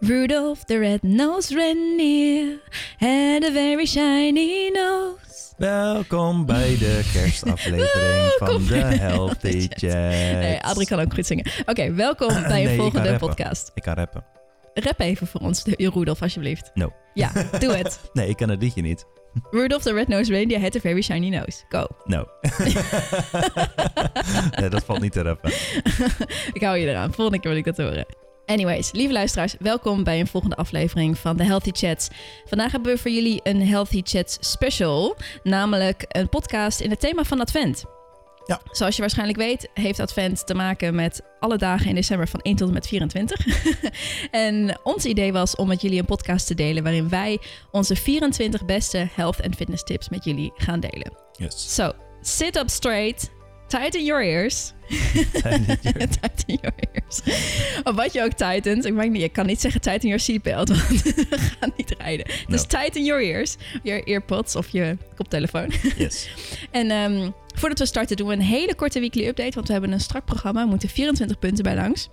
Rudolph the red-nosed reindeer had a very shiny nose. Welkom bij de kerstaflevering van de Healthy Chat. Nee, Adrie kan ook goed zingen. Oké, welkom bij Nee, een kan volgende podcast. Ik kan rappen. Rap even voor ons, Rudolph, alsjeblieft. No. Ja, doe het. Nee, ik ken het liedje niet. Rudolph the red-nosed reindeer had a very shiny nose. Go. No. nee, dat valt niet te rappen. ik hou je eraan. Volgende keer wil ik dat horen. Anyways, lieve luisteraars, welkom bij een volgende aflevering van de Healthy Chats. Vandaag hebben we voor jullie een Healthy Chats special, namelijk een podcast in het thema van Advent. Ja. Zoals je waarschijnlijk weet, heeft Advent te maken met alle dagen in december van 1 tot en met 24. en ons idee was om met jullie een podcast te delen waarin wij onze 24 beste health en fitness tips met jullie gaan delen. Yes. So, sit up straight, tighten your ears. tighten your ears. Of wat je ook tightens. Ik, maak niet, ik kan niet zeggen tighten your seatbelt, want we gaan niet rijden. Dus No. tighten your ears. Je earpods of je koptelefoon. Yes. En ehm, voordat we starten doen we een hele korte weekly update. Want we hebben een strak programma. We moeten 24 punten bij langs.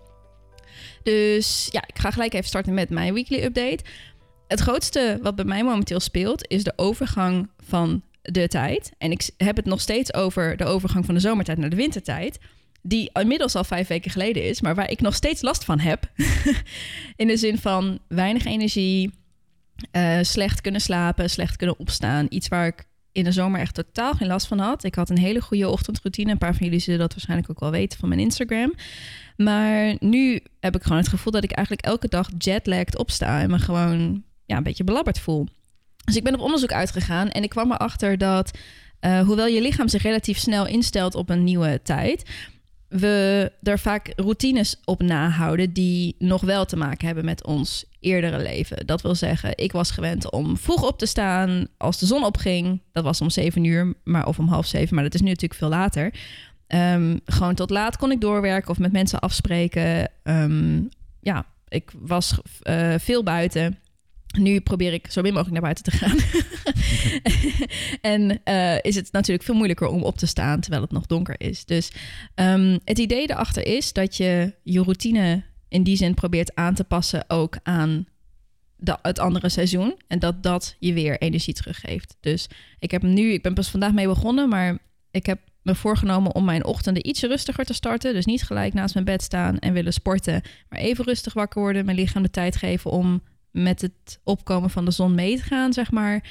Dus ja, ik ga gelijk even starten met mijn weekly update. Het grootste wat bij mij momenteel speelt is de overgang van de tijd. En ik heb het nog steeds over de overgang van de zomertijd naar de wintertijd. Die inmiddels al vijf weken geleden is, maar waar ik nog steeds last van heb. In de zin van weinig energie, eh, slecht kunnen slapen, slecht kunnen opstaan. Iets waar ik in de zomer echt totaal geen last van had. Ik had een hele goede ochtendroutine. Een paar van jullie zullen dat waarschijnlijk ook wel weten van mijn Instagram. Maar nu heb ik gewoon het gevoel dat ik eigenlijk elke dag jetlagged opsta en me gewoon ja, een beetje belabberd voel. Dus ik ben op onderzoek uitgegaan en ik kwam erachter dat, eh, hoewel je lichaam zich relatief snel instelt op een nieuwe tijd, we er vaak routines op nahouden die nog wel te maken hebben met ons eerdere leven. Dat wil zeggen, ik was gewend om vroeg op te staan als de zon opging. Dat was om zeven uur, maar of om half zeven, maar dat is nu natuurlijk veel later. Ehm, gewoon tot laat kon ik doorwerken of met mensen afspreken. Ehm, ja, ik was eh, veel buiten. Nu probeer ik zo min mogelijk naar buiten te gaan. en eh, is het natuurlijk veel moeilijker om op te staan terwijl het nog donker is. Dus ehm, het idee erachter is dat je je routine in die zin probeert aan te passen ook aan de, het andere seizoen. En dat dat je weer energie teruggeeft. Dus ik heb nu, ik ben pas vandaag mee begonnen, maar ik heb me voorgenomen om mijn ochtenden iets rustiger te starten. Dus niet gelijk naast mijn bed staan en willen sporten, maar even rustig wakker worden. Mijn lichaam de tijd geven om met het opkomen van de zon mee te gaan, zeg maar.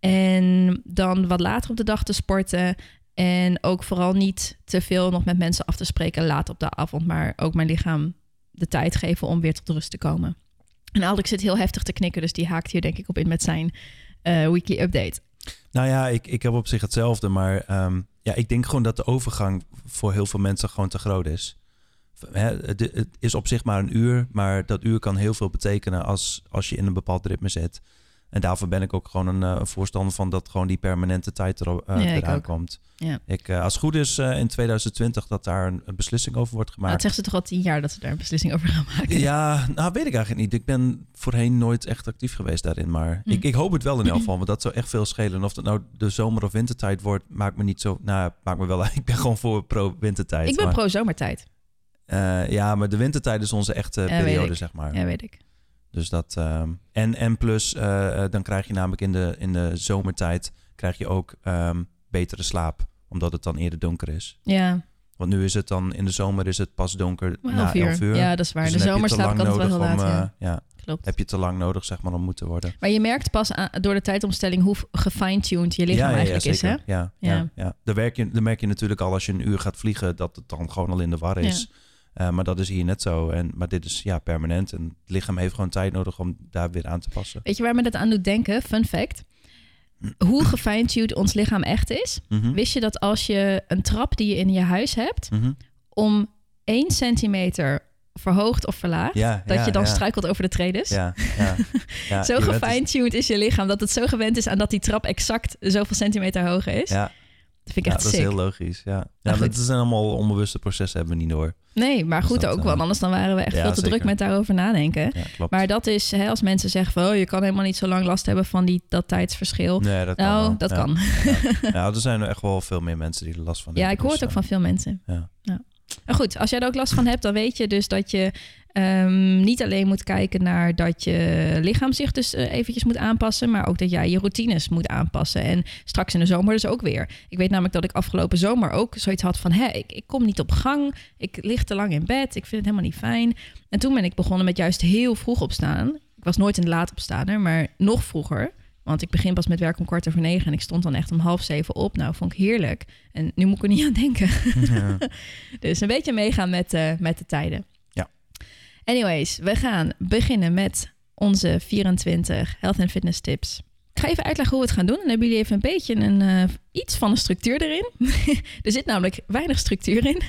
En dan wat later op de dag te sporten. En ook vooral niet te veel nog met mensen af te spreken laat op de avond, maar ook mijn lichaam de tijd geven om weer tot rust te komen. En Alex zit heel heftig te knikken, dus die haakt hier denk ik op in met zijn eh, weekly update. Nou ja, ik, ik heb op zich hetzelfde, maar ehm, ja, ik denk gewoon dat de overgang voor heel veel mensen gewoon te groot is. Het, is op zich maar een uur, maar dat uur kan heel veel betekenen als, als je in een bepaald ritme zit. En daarvoor ben ik ook gewoon een, eh, een voorstander van dat gewoon die permanente tijd er, eh, Ja, eraan komt. Ja. Ik, eh, als het goed is in 2020 dat daar een, een beslissing over wordt gemaakt. het zegt ze toch al tien jaar dat ze daar een beslissing over gaan maken. Ja, nou weet ik eigenlijk niet. Ik ben voorheen nooit echt actief geweest daarin. Maar Hm. ik, ik hoop het wel in elk geval. Want dat zou echt veel schelen. En of het nou de zomer- of wintertijd wordt, maakt me niet zo... Nou, maakt me wel... Ik ben gewoon voor pro-wintertijd. ik ben maar, eh, ja, maar de wintertijd is onze echte Ja, periode, zeg maar. Ja, weet ik. Dus dat... ehm, en, en plus, eh, eh, dan krijg je namelijk in de, in de zomertijd... krijg je ook ehm, betere slaap. Omdat het dan eerder donker is. Ja, Want nu is het dan... In de zomer is het pas donker na 11 uur. Ja, dat is waar. Dus de zomer slaap lang altijd wel heel laat. om, ja. ja, Klopt. heb je te lang nodig, zeg maar, om moe te worden. Maar je merkt pas aan- door de tijdomstelling hoe gefine-tuned je lichaam eigenlijk is, hè? ja. Ja. Ja, Daar, werk je, daar merk je natuurlijk al als je een uur gaat vliegen... dat het dan gewoon al in de war is. Eh, maar dat is hier net zo. En, maar dit is ja, permanent. En het lichaam heeft gewoon tijd nodig om daar weer aan te passen. Weet je waar me dat aan doet denken? Fun fact. Hoe gefine-tuned ons lichaam echt is. Mhm, Wist je dat als je een trap die je in je huis hebt... mhm. om 1 centimeter verhoogd of verlaagd... Ja, dat ja, je dan ja. struikelt over de tredes? Ja, ja, ja. zo bent- gefine-tuned is je lichaam... dat het zo gewend is aan dat die trap exact zoveel centimeter hoger is. Ja, Dat vind ik ja echt dat is heel logisch. Ja, ja Nou, dat zijn allemaal onbewuste processen, hebben we niet door. Nee, maar Dus goed ook, eh, want anders dan waren we echt ja, veel te zeker. druk met daarover nadenken. Ja. Maar dat is, hè, als mensen zeggen van... Oh, je kan helemaal niet zo lang last hebben van die, dat tijdsverschil. nee, dat kan nou, wel. dat Ja. kan. Ja, er zijn er echt wel veel meer mensen die er last van Ja, hebben. ik hoor het Dus, ook van veel mensen. eh, Ja. Maar goed, als jij er ook last van hebt, dan weet je dus dat je ehm, niet alleen moet kijken naar dat je lichaam zich dus uh, eventjes moet aanpassen, maar ook dat jij je routines moet aanpassen. En straks in de zomer dus ook weer. Ik weet namelijk dat ik afgelopen zomer ook zoiets had van, hé, ik, ik kom niet op gang, ik lig te lang in bed, ik vind het helemaal niet fijn. En toen ben ik begonnen met juist heel vroeg opstaan. Ik was nooit een laat opstaaner, maar nog vroeger. Want ik begin pas met werk om kwart over negen en ik stond dan echt om half zeven op. Nou, vond ik heerlijk. En nu moet ik er niet aan denken. Ja. dus een beetje meegaan met, uh, met de tijden. Ja. Anyways, we gaan beginnen met onze 24 health en fitness tips. Ik ga even uitleggen hoe we het gaan doen. Dan hebben jullie even een beetje een, uh, iets van een structuur erin. er zit namelijk weinig structuur in.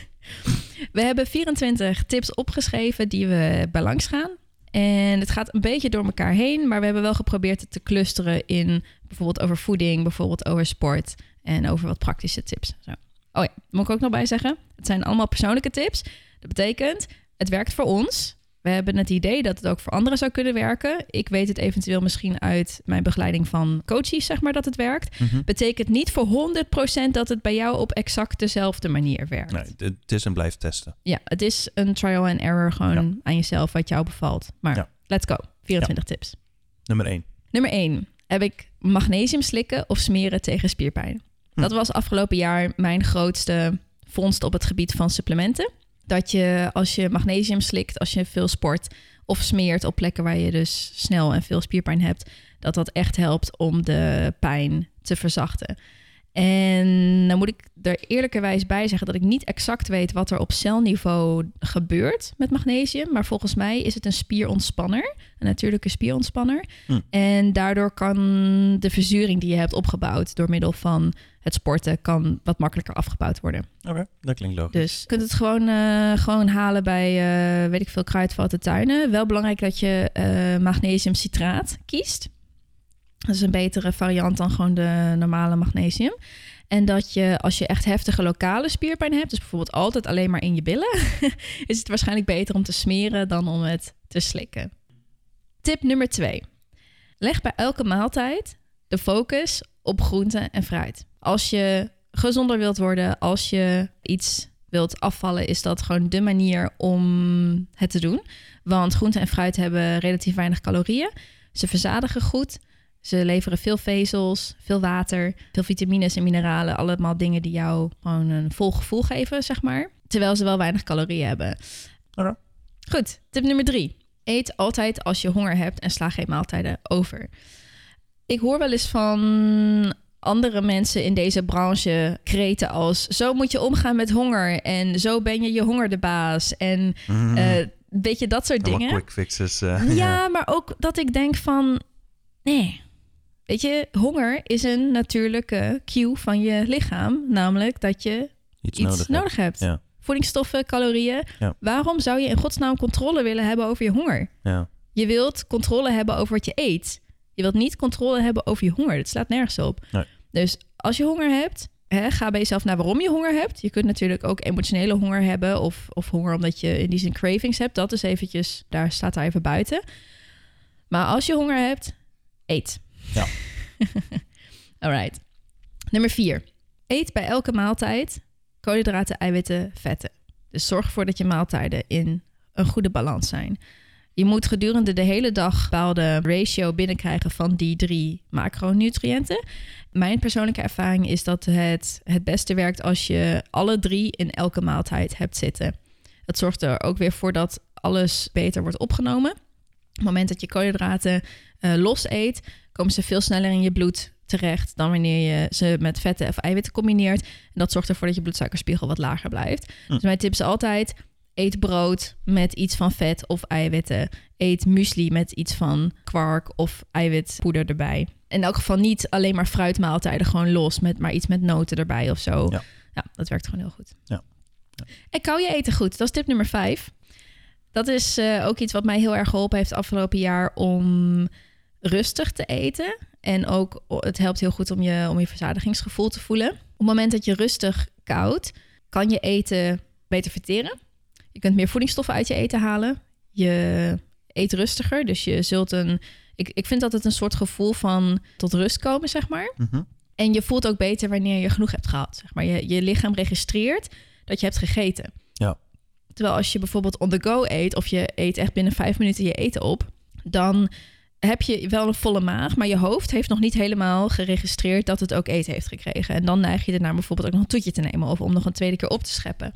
We hebben 24 tips opgeschreven die we bij langs gaan. En het gaat een beetje door elkaar heen, maar we hebben wel geprobeerd het te clusteren in bijvoorbeeld over voeding, bijvoorbeeld over sport en over wat praktische tips. Zo. Oh ja, moet ik ook nog bij zeggen. Het zijn allemaal persoonlijke tips. Dat betekent, het werkt voor ons. We hebben het idee dat het ook voor anderen zou kunnen werken. Ik weet het eventueel misschien uit mijn begeleiding van coaches, zeg maar, dat het werkt. Mhm. Betekent niet voor 100% dat het bij jou op exact dezelfde manier werkt. Nee, het is en blijft testen. Ja, het is een trial and error gewoon Ja. aan jezelf wat jou bevalt. Maar Ja. let's go. 24 tips. Nummer 1. Nummer 1. Heb ik magnesium slikken of smeren tegen spierpijn? Hm. Dat was afgelopen jaar mijn grootste vondst op het gebied van supplementen. Dat je als je magnesium slikt, als je veel sport of smeert op plekken waar je dus snel en veel spierpijn hebt, dat dat echt helpt om de pijn te verzachten. En dan moet ik er eerlijkerwijs bij zeggen dat ik niet exact weet wat er op celniveau gebeurt met magnesium. Maar volgens mij is het een spierontspanner, een natuurlijke spierontspanner. Hm. En daardoor kan de verzuring die je hebt opgebouwd door middel van het sporten, kan wat makkelijker afgebouwd worden. Oké, dat klinkt logisch. Dus je kunt het gewoon, eh, gewoon halen bij, eh, weet ik veel, kruidvaten tuinen. Wel belangrijk dat je eh magnesiumcitraat kiest. Dat is een betere variant dan gewoon de normale magnesium. En dat je, als je echt heftige lokale spierpijn hebt, dus bijvoorbeeld altijd alleen maar in je billen, is het waarschijnlijk beter om te smeren dan om het te slikken. Tip nummer twee. Leg bij elke maaltijd de focus op groente en fruit. Als je gezonder wilt worden, als je iets wilt afvallen, is dat gewoon de manier om het te doen. Want groente en fruit hebben relatief weinig calorieën. Ze verzadigen goed. Ze leveren veel vezels, veel water, veel vitamines en mineralen. Allemaal dingen die jou gewoon een vol gevoel geven, zeg maar. Terwijl ze wel weinig calorieën hebben. Goed, tip nummer drie. Eet altijd als je honger hebt en sla geen maaltijden over. Ik hoor wel eens van andere mensen in deze branche kreten als... zo moet je omgaan met honger en zo ben je je honger de baas. En Mhm. eh, weet je, dat soort Allemaal dingen. quick fixes. eh, Ja, maar ook dat ik denk van... Nee, weet je, honger is een natuurlijke cue van je lichaam. Namelijk dat je Iets, iets nodig, nodig, hebt. Ja. Voedingsstoffen, calorieën. Ja. Waarom zou je in godsnaam controle willen hebben over je honger? Ja. Je wilt controle hebben over wat je eet. Je wilt niet controle hebben over je honger. Dat slaat nergens op. Nee. Dus als je honger hebt, hè, ga bij jezelf naar waarom je honger hebt. Je kunt natuurlijk ook emotionele honger hebben of, of honger omdat je in die zin cravings hebt. Dat is eventjes, daar staat daar even buiten. Maar als je honger hebt, eet. Ja. Alright. Nummer vier. Eet bij elke maaltijd koolhydraten, eiwitten, vetten. Dus zorg ervoor dat je maaltijden in een goede balans zijn. Je moet gedurende de hele dag een bepaalde ratio binnenkrijgen van die drie macronutriënten. Mijn persoonlijke ervaring is dat het het beste werkt als je alle drie in elke maaltijd hebt zitten. Dat zorgt er ook weer voor dat alles beter wordt opgenomen. Op het moment dat je koolhydraten eh, los eet, komen ze veel sneller in je bloed terecht dan wanneer je ze met vetten of eiwitten combineert. En dat zorgt ervoor dat je bloedsuikerspiegel wat lager blijft. Hm. Dus mijn tip is altijd: eet brood met iets van vet of eiwitten. Eet muesli met iets van kwark of eiwitpoeder erbij. In elk geval niet alleen maar fruitmaaltijden gewoon los met maar iets met noten erbij of zo. Ja. dat werkt gewoon heel goed. Ja. Ja. En kou je eten goed. Dat is tip nummer vijf. Dat is eh, ook iets wat mij heel erg geholpen heeft afgelopen jaar om rustig te eten. En ook het helpt heel goed om je, om je verzadigingsgevoel te voelen. Op het moment dat je rustig koudt, kan je eten beter verteren. Je kunt meer voedingsstoffen uit je eten halen. Je eet rustiger, dus je zult een... Ik, ik vind dat het een soort gevoel van tot rust komen, zeg maar. Mhm. En je voelt ook beter wanneer je genoeg hebt gehad. Zeg maar. je, je lichaam registreert dat je hebt gegeten. Terwijl als je bijvoorbeeld on the go eet of je eet echt binnen vijf minuten je eten op, dan heb je wel een volle maag, maar je hoofd heeft nog niet helemaal geregistreerd dat het ook eten heeft gekregen. En dan neig je ernaar bijvoorbeeld ook nog een toetje te nemen of om nog een tweede keer op te scheppen.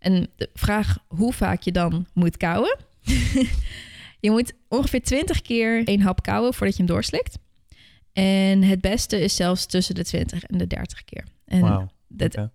En de vraag hoe vaak je dan moet kauwen. je moet ongeveer 20 keer één hap kauwen voordat je hem doorslikt. En het beste is zelfs tussen de 20 en de 30 keer. En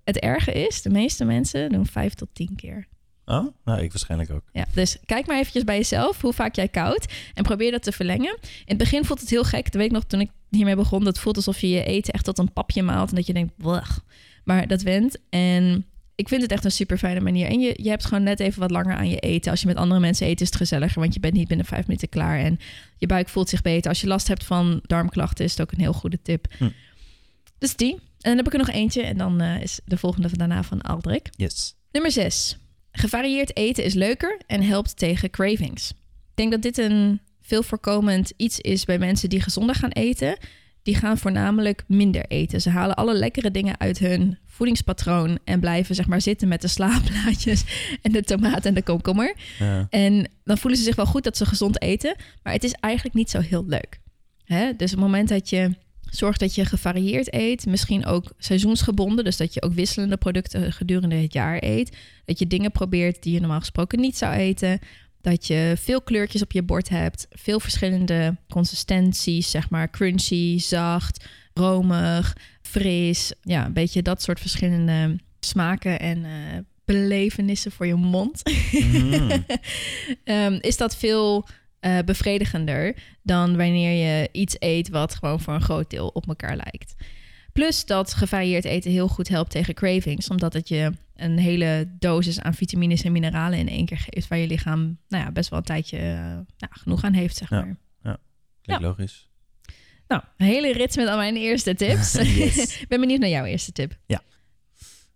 het, erge is, de meeste mensen doen 5 tot 10 keer. Oh, nou, ik waarschijnlijk ook. Ja, dus kijk maar eventjes bij jezelf hoe vaak jij koudt en probeer dat te verlengen. In het begin voelt het heel gek. Dat weet ik nog toen ik hiermee begon. Dat voelt alsof je je eten echt tot een papje maalt en dat je denkt, "Blech." maar dat went. En ik vind het echt een super fijne manier. En je, je hebt gewoon net even wat langer aan je eten. Als je met andere mensen eet, is het gezelliger, want je bent niet binnen vijf minuten klaar en je buik voelt zich beter. Als je last hebt van darmklachten, is het ook een heel goede tip. Hm. Dus die. En dan heb ik er nog eentje en dan eh, is de volgende daarna van Aldrik. Yes. Nummer 6. Gevarieerd eten is leuker en helpt tegen cravings. Ik denk dat dit een veel voorkomend iets is bij mensen die gezonder gaan eten. Die gaan voornamelijk minder eten. Ze halen alle lekkere dingen uit hun voedingspatroon en blijven zeg maar zitten met de slaapblaadjes en de tomaat en de komkommer. Ja. En dan voelen ze zich wel goed dat ze gezond eten, maar het is eigenlijk niet zo heel leuk. Hè? Dus op het moment dat je zorgt dat je gevarieerd eet, misschien ook seizoensgebonden, dus dat je ook wisselende producten gedurende het jaar eet, dat je dingen probeert die je normaal gesproken niet zou eten, dat je veel kleurtjes op je bord hebt, veel verschillende consistenties, zeg maar. Crunchy, zacht, romig, fris, ja, een beetje dat soort verschillende smaken en eh, belevenissen voor je mond. Mhm. Ehm, is dat veel eh, bevredigender dan wanneer je iets eet wat gewoon voor een groot deel op elkaar lijkt. Plus dat gevarieerd eten heel goed helpt tegen cravings, omdat het je een hele dosis aan vitamines en mineralen in één keer geeft, waar je lichaam nou ja, best wel een tijdje eh, nou, genoeg aan heeft, zeg Ja. maar. Klinkt logisch. Nou, een hele rits met al mijn eerste tips. Ik ben benieuwd naar jouw eerste tip.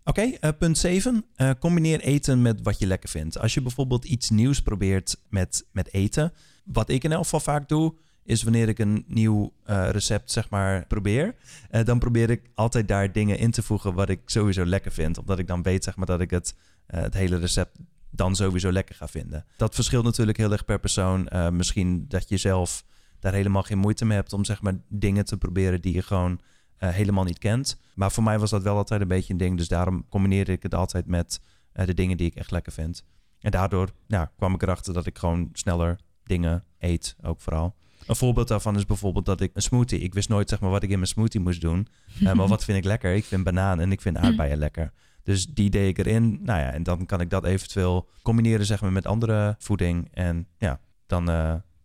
Oké, eh, punt 7. combineer eten met wat je lekker vindt. Als je bijvoorbeeld iets nieuws probeert met, met eten. Wat ik in elk geval vaak doe, is wanneer ik een nieuw eh, recept zeg maar probeer. eh, dan probeer ik altijd daar dingen in te voegen wat ik sowieso lekker vind. Omdat ik dan weet zeg maar, dat ik het, eh, het hele recept dan sowieso lekker ga vinden. Dat verschilt natuurlijk heel erg per persoon. Eh, misschien dat je zelf daar helemaal geen moeite mee hebt om zeg maar dingen te proberen die je gewoon eh, helemaal niet kent. Maar voor mij was dat wel altijd een beetje een ding. Dus daarom combineerde ik het altijd met eh, de dingen die ik echt lekker vind. En daardoor nou, kwam ik erachter dat ik gewoon sneller dingen eet, ook vooral. Een voorbeeld daarvan is bijvoorbeeld dat ik een smoothie... Ik wist nooit zeg maar, wat ik in mijn smoothie moest doen. Eh, maar wat vind ik lekker? Ik vind banaan en ik vind aardbeien lekker. Dus die deed ik erin. Nou ja, en dan kan ik dat eventueel combineren zeg maar, met andere voeding. En ja, dan...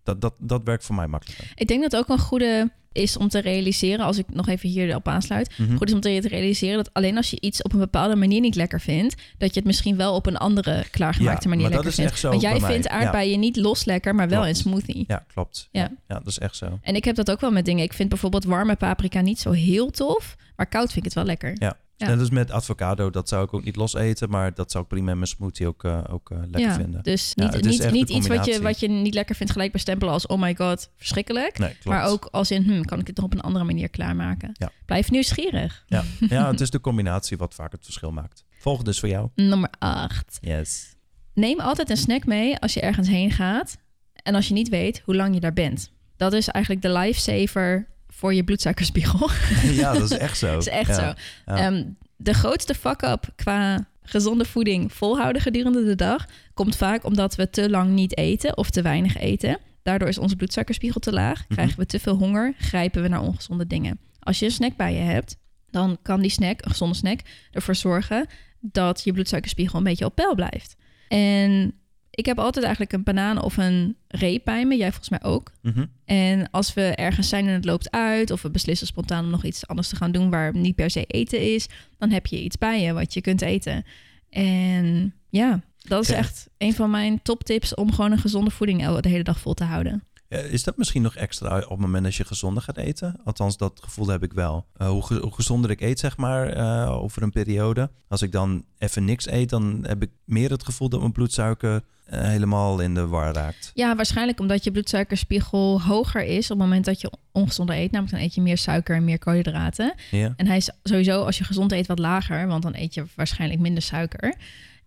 dat, dat, dat werkt voor mij makkelijker. Ik denk dat het ook een goede is om te realiseren, als ik nog even hierop aansluit, Mhm. goed is om te realiseren dat alleen als je iets op een bepaalde manier niet lekker vindt, dat je het misschien wel op een andere klaargemaakte Ja, manier lekker is vindt. echt zo Want jij mij. vindt Ja. aardbeien niet los lekker, maar wel in smoothie. Ja, klopt. Ja. Ja. ja, dat is echt zo. En ik heb dat ook wel met dingen. Ik vind bijvoorbeeld warme paprika niet zo heel tof, maar koud vind ik het wel lekker. Ja. Ja. En dus met avocado, dat zou ik ook niet los eten, maar dat zou ik prima in mijn smoothie ook, eh, ook eh, lekker ja, vinden. dus niet, niet, niet iets wat je, wat je niet lekker vindt gelijk bestempelen als oh my god, verschrikkelijk. Nee. Maar ook als in, hm, kan ik het nog op een andere manier klaarmaken? Blijf nieuwsgierig. Ja. ja, het is de combinatie wat vaak het verschil maakt. Volgende is voor jou. Nummer 8. Yes. Neem altijd een snack mee als je ergens heen gaat. En als je niet weet hoe lang je daar bent. Dat is eigenlijk de lifesaver voor je bloedsuikerspiegel. ja, dat is echt zo. dat is echt Ja. zo. Ja. Ehm, de grootste fuck-up qua gezonde voeding volhouden gedurende de dag... komt vaak omdat we te lang niet eten of te weinig eten. Daardoor is onze bloedsuikerspiegel te laag. Krijgen we te veel honger, grijpen we naar ongezonde dingen. Als je een snack bij je hebt, dan kan die snack, een gezonde snack, ervoor zorgen dat je bloedsuikerspiegel een beetje op peil blijft. En ik heb altijd eigenlijk een banaan of een reep bij me. Jij volgens mij ook. Mhm. En als we ergens zijn en het loopt uit, of we beslissen spontaan om nog iets anders te gaan doen waar niet per se eten is, dan heb je iets bij je wat je kunt eten. En ja, dat is echt een van mijn toptips om gewoon een gezonde voeding de hele dag vol te houden. Eh, Is dat misschien nog extra op het moment dat je gezonder gaat eten? Althans, dat gevoel heb ik wel. Eh, hoe, ge- hoe gezonder ik eet, zeg maar, eh, over een periode. Als ik dan even niks eet, dan heb ik meer het gevoel dat mijn bloedsuiker helemaal in de war raakt. Ja, waarschijnlijk omdat je bloedsuikerspiegel hoger is op het moment dat je ongezonder eet. Namelijk dan eet je meer suiker en meer koolhydraten. Ja? En hij is sowieso als je gezond eet wat lager, want dan eet je waarschijnlijk minder suiker.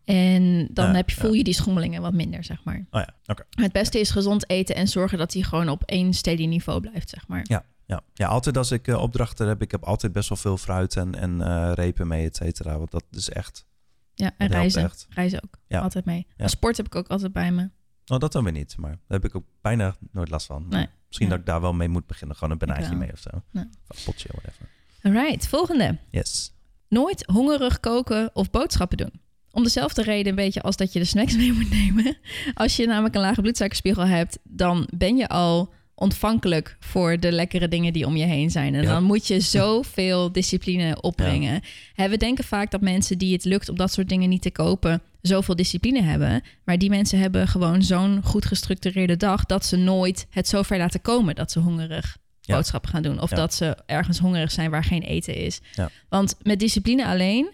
En dan Ja, heb je, voel je die schommelingen wat minder, zeg maar. Oh ja, oké. Het beste is gezond eten en zorgen dat hij gewoon op één steady niveau blijft, zeg maar. Ja, ja. ja, altijd als ik eh, opdrachten heb, ik heb altijd best wel veel fruit en, en eh, repen mee, et cetera. Want dat is echt... Ja, en reizen. echt. Reizen ook. Ja. Altijd mee. Ja. Sport heb ik ook altijd bij me. Oh, dat dan weer niet, maar daar heb ik ook bijna nooit last van. Nee. Misschien dat ik daar wel mee moet beginnen. Gewoon een banaantje mee of zo. Nee. Of potje, whatever. Alright, volgende. Yes. Nooit hongerig koken of boodschappen doen. Om dezelfde reden een beetje als dat je de snacks mee moet nemen. Als je namelijk een lage bloedsuikerspiegel hebt, dan ben je al ontvankelijk voor de lekkere dingen die om je heen zijn. En Ja. dan moet je zoveel discipline opbrengen. Hè, We denken vaak dat mensen die het lukt om dat soort dingen niet te kopen, zoveel discipline hebben. Maar die mensen hebben gewoon zo'n goed gestructureerde dag dat ze nooit het zover laten komen dat ze hongerig Ja. boodschappen gaan doen. Of Ja. dat ze ergens hongerig zijn waar geen eten is. Ja. Want met discipline alleen,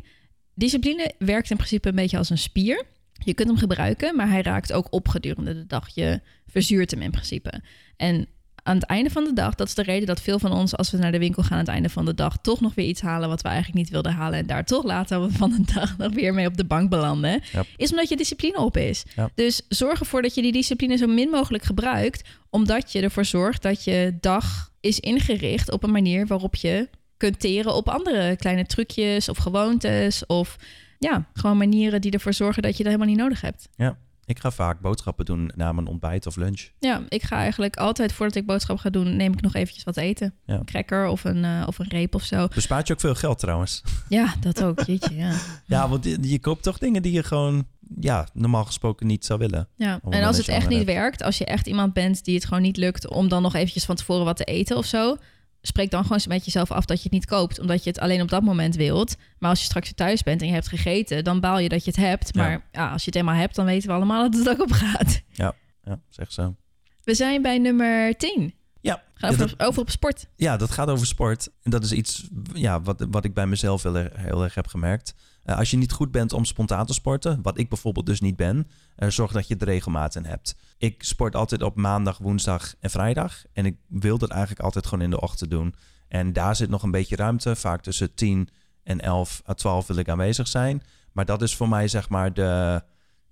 discipline werkt in principe een beetje als een spier. Je kunt hem gebruiken, maar hij raakt ook op gedurende de dag. Je verzuurt hem in principe. En aan het einde van de dag, dat is de reden dat veel van ons, als we naar de winkel gaan aan het einde van de dag, toch nog weer iets halen wat we eigenlijk niet wilden halen. En daar toch later van de dag nog weer mee op de bank belanden. Is omdat je discipline op is. Dus zorg ervoor dat je die discipline zo min mogelijk gebruikt. Omdat je ervoor zorgt dat je dag is ingericht op een manier waarop je kunt teren op andere kleine trucjes of gewoontes. Of ja, gewoon manieren die ervoor zorgen dat je dat helemaal niet nodig hebt. Ik ga vaak boodschappen doen na mijn ontbijt of lunch. Ja, ik ga eigenlijk altijd voordat ik boodschap ga doen, neem ik nog eventjes wat eten. Ja. Een cracker of een, eh, of een reep of zo. Bespaart je ook veel geld trouwens. Ja, dat ook. Jeetje, ja. Ja, want je, je koopt toch dingen die je gewoon ja, normaal gesproken niet zou willen. ja. En als het echt niet werkt, als je echt iemand bent die het gewoon niet lukt om dan nog eventjes van tevoren wat te eten of zo, spreek dan gewoon eens met jezelf af dat je het niet koopt, omdat je het alleen op dat moment wilt. Maar als je straks weer thuis bent en je hebt gegeten, dan baal je dat je het hebt. Ja. Maar ja, als je het eenmaal hebt, dan weten we allemaal dat het ook op gaat. Ja, zeg zo. We zijn bij nummer 10. Ja, Gaan ja, over, dat, over op sport. ja, dat gaat over sport. En dat is iets ja, wat, wat ik bij mezelf heel, erg- heel erg heb gemerkt. Eh, als je niet goed bent om spontaan te sporten, wat ik bijvoorbeeld dus niet ben, eh, zorg dat je er regelmaat in hebt. Ik sport altijd op maandag, woensdag en vrijdag. En ik wil dat eigenlijk altijd gewoon in de ochtend doen. En daar zit nog een beetje ruimte. Vaak tussen 10 en 11 à 12 wil ik aanwezig zijn. Maar dat is voor mij zeg maar de,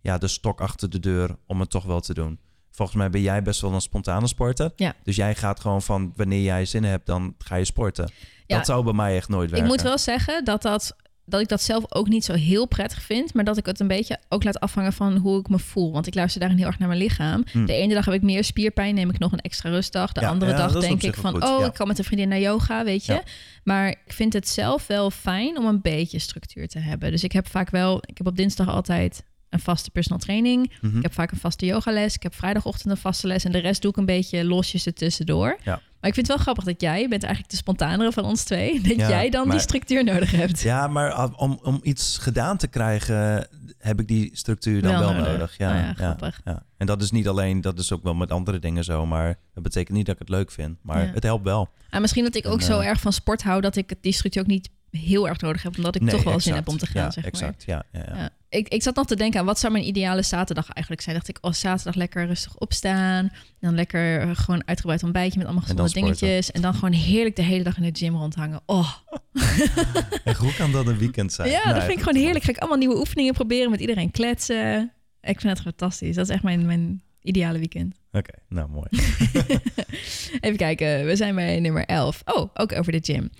ja, de stok achter de deur om het toch wel te doen. Volgens mij ben jij best wel een spontane sporter. Ja. Dus jij gaat gewoon van wanneer jij zin hebt, dan ga je sporten. Ja. Dat zou bij mij echt nooit werken. Ik moet wel zeggen dat, dat, dat ik dat zelf ook niet zo heel prettig vind. Maar dat ik het een beetje ook laat afhangen van hoe ik me voel. Want ik luister daarin heel erg naar mijn lichaam. Hm. De ene dag heb ik meer spierpijn, neem ik nog een extra rustdag. De Ja, andere ja, dag denk ik van, goed, oh, ja. ik kan met een vriendin naar yoga, weet je. Maar ik vind het zelf wel fijn om een beetje structuur te hebben. Dus ik heb vaak wel, ik heb op dinsdag altijd een vaste personal training. Mhm. Ik heb vaak een vaste yogales. Ik heb vrijdagochtend een vaste les. En de rest doe ik een beetje losjes ertussendoor. Ja. Maar ik vind het wel grappig dat jij, je bent eigenlijk de spontanere van ons twee, dat Ja, jij dan maar- die structuur nodig hebt. Ja, maar al- om, om iets gedaan te krijgen, heb ik die structuur dan Wel wel, nodig. nodig. Ja, Oh ja, ja, grappig. ja. En dat is niet alleen, dat is ook wel met andere dingen zo. Maar dat betekent niet dat ik het leuk vind. Maar het helpt wel. En misschien dat ik ook En, zo eh, erg van sport hou, dat ik die structuur ook niet heel erg nodig heb, omdat ik Nee, toch wel zin heb om te gaan. Ja, zeg maar. exact. Ja, ja, ja. Ja. Ik, ik zat nog te denken aan wat zou mijn ideale zaterdag eigenlijk zijn. Dacht ik, oh, zaterdag lekker rustig opstaan. Dan lekker eh, gewoon uitgebreid ontbijtje met allemaal gezonde dingetjes. En dan gewoon heerlijk de hele dag in de gym rondhangen. Oh, En hoe kan dat een weekend zijn? ja, Nou, dat vind ik gewoon heerlijk. Ga ik allemaal nieuwe oefeningen proberen, met iedereen kletsen. Ik vind het fantastisch. Dat is echt mijn, mijn ideale weekend. Oké, nou mooi. Even kijken, we zijn bij nummer 11. Oh, ook over de gym.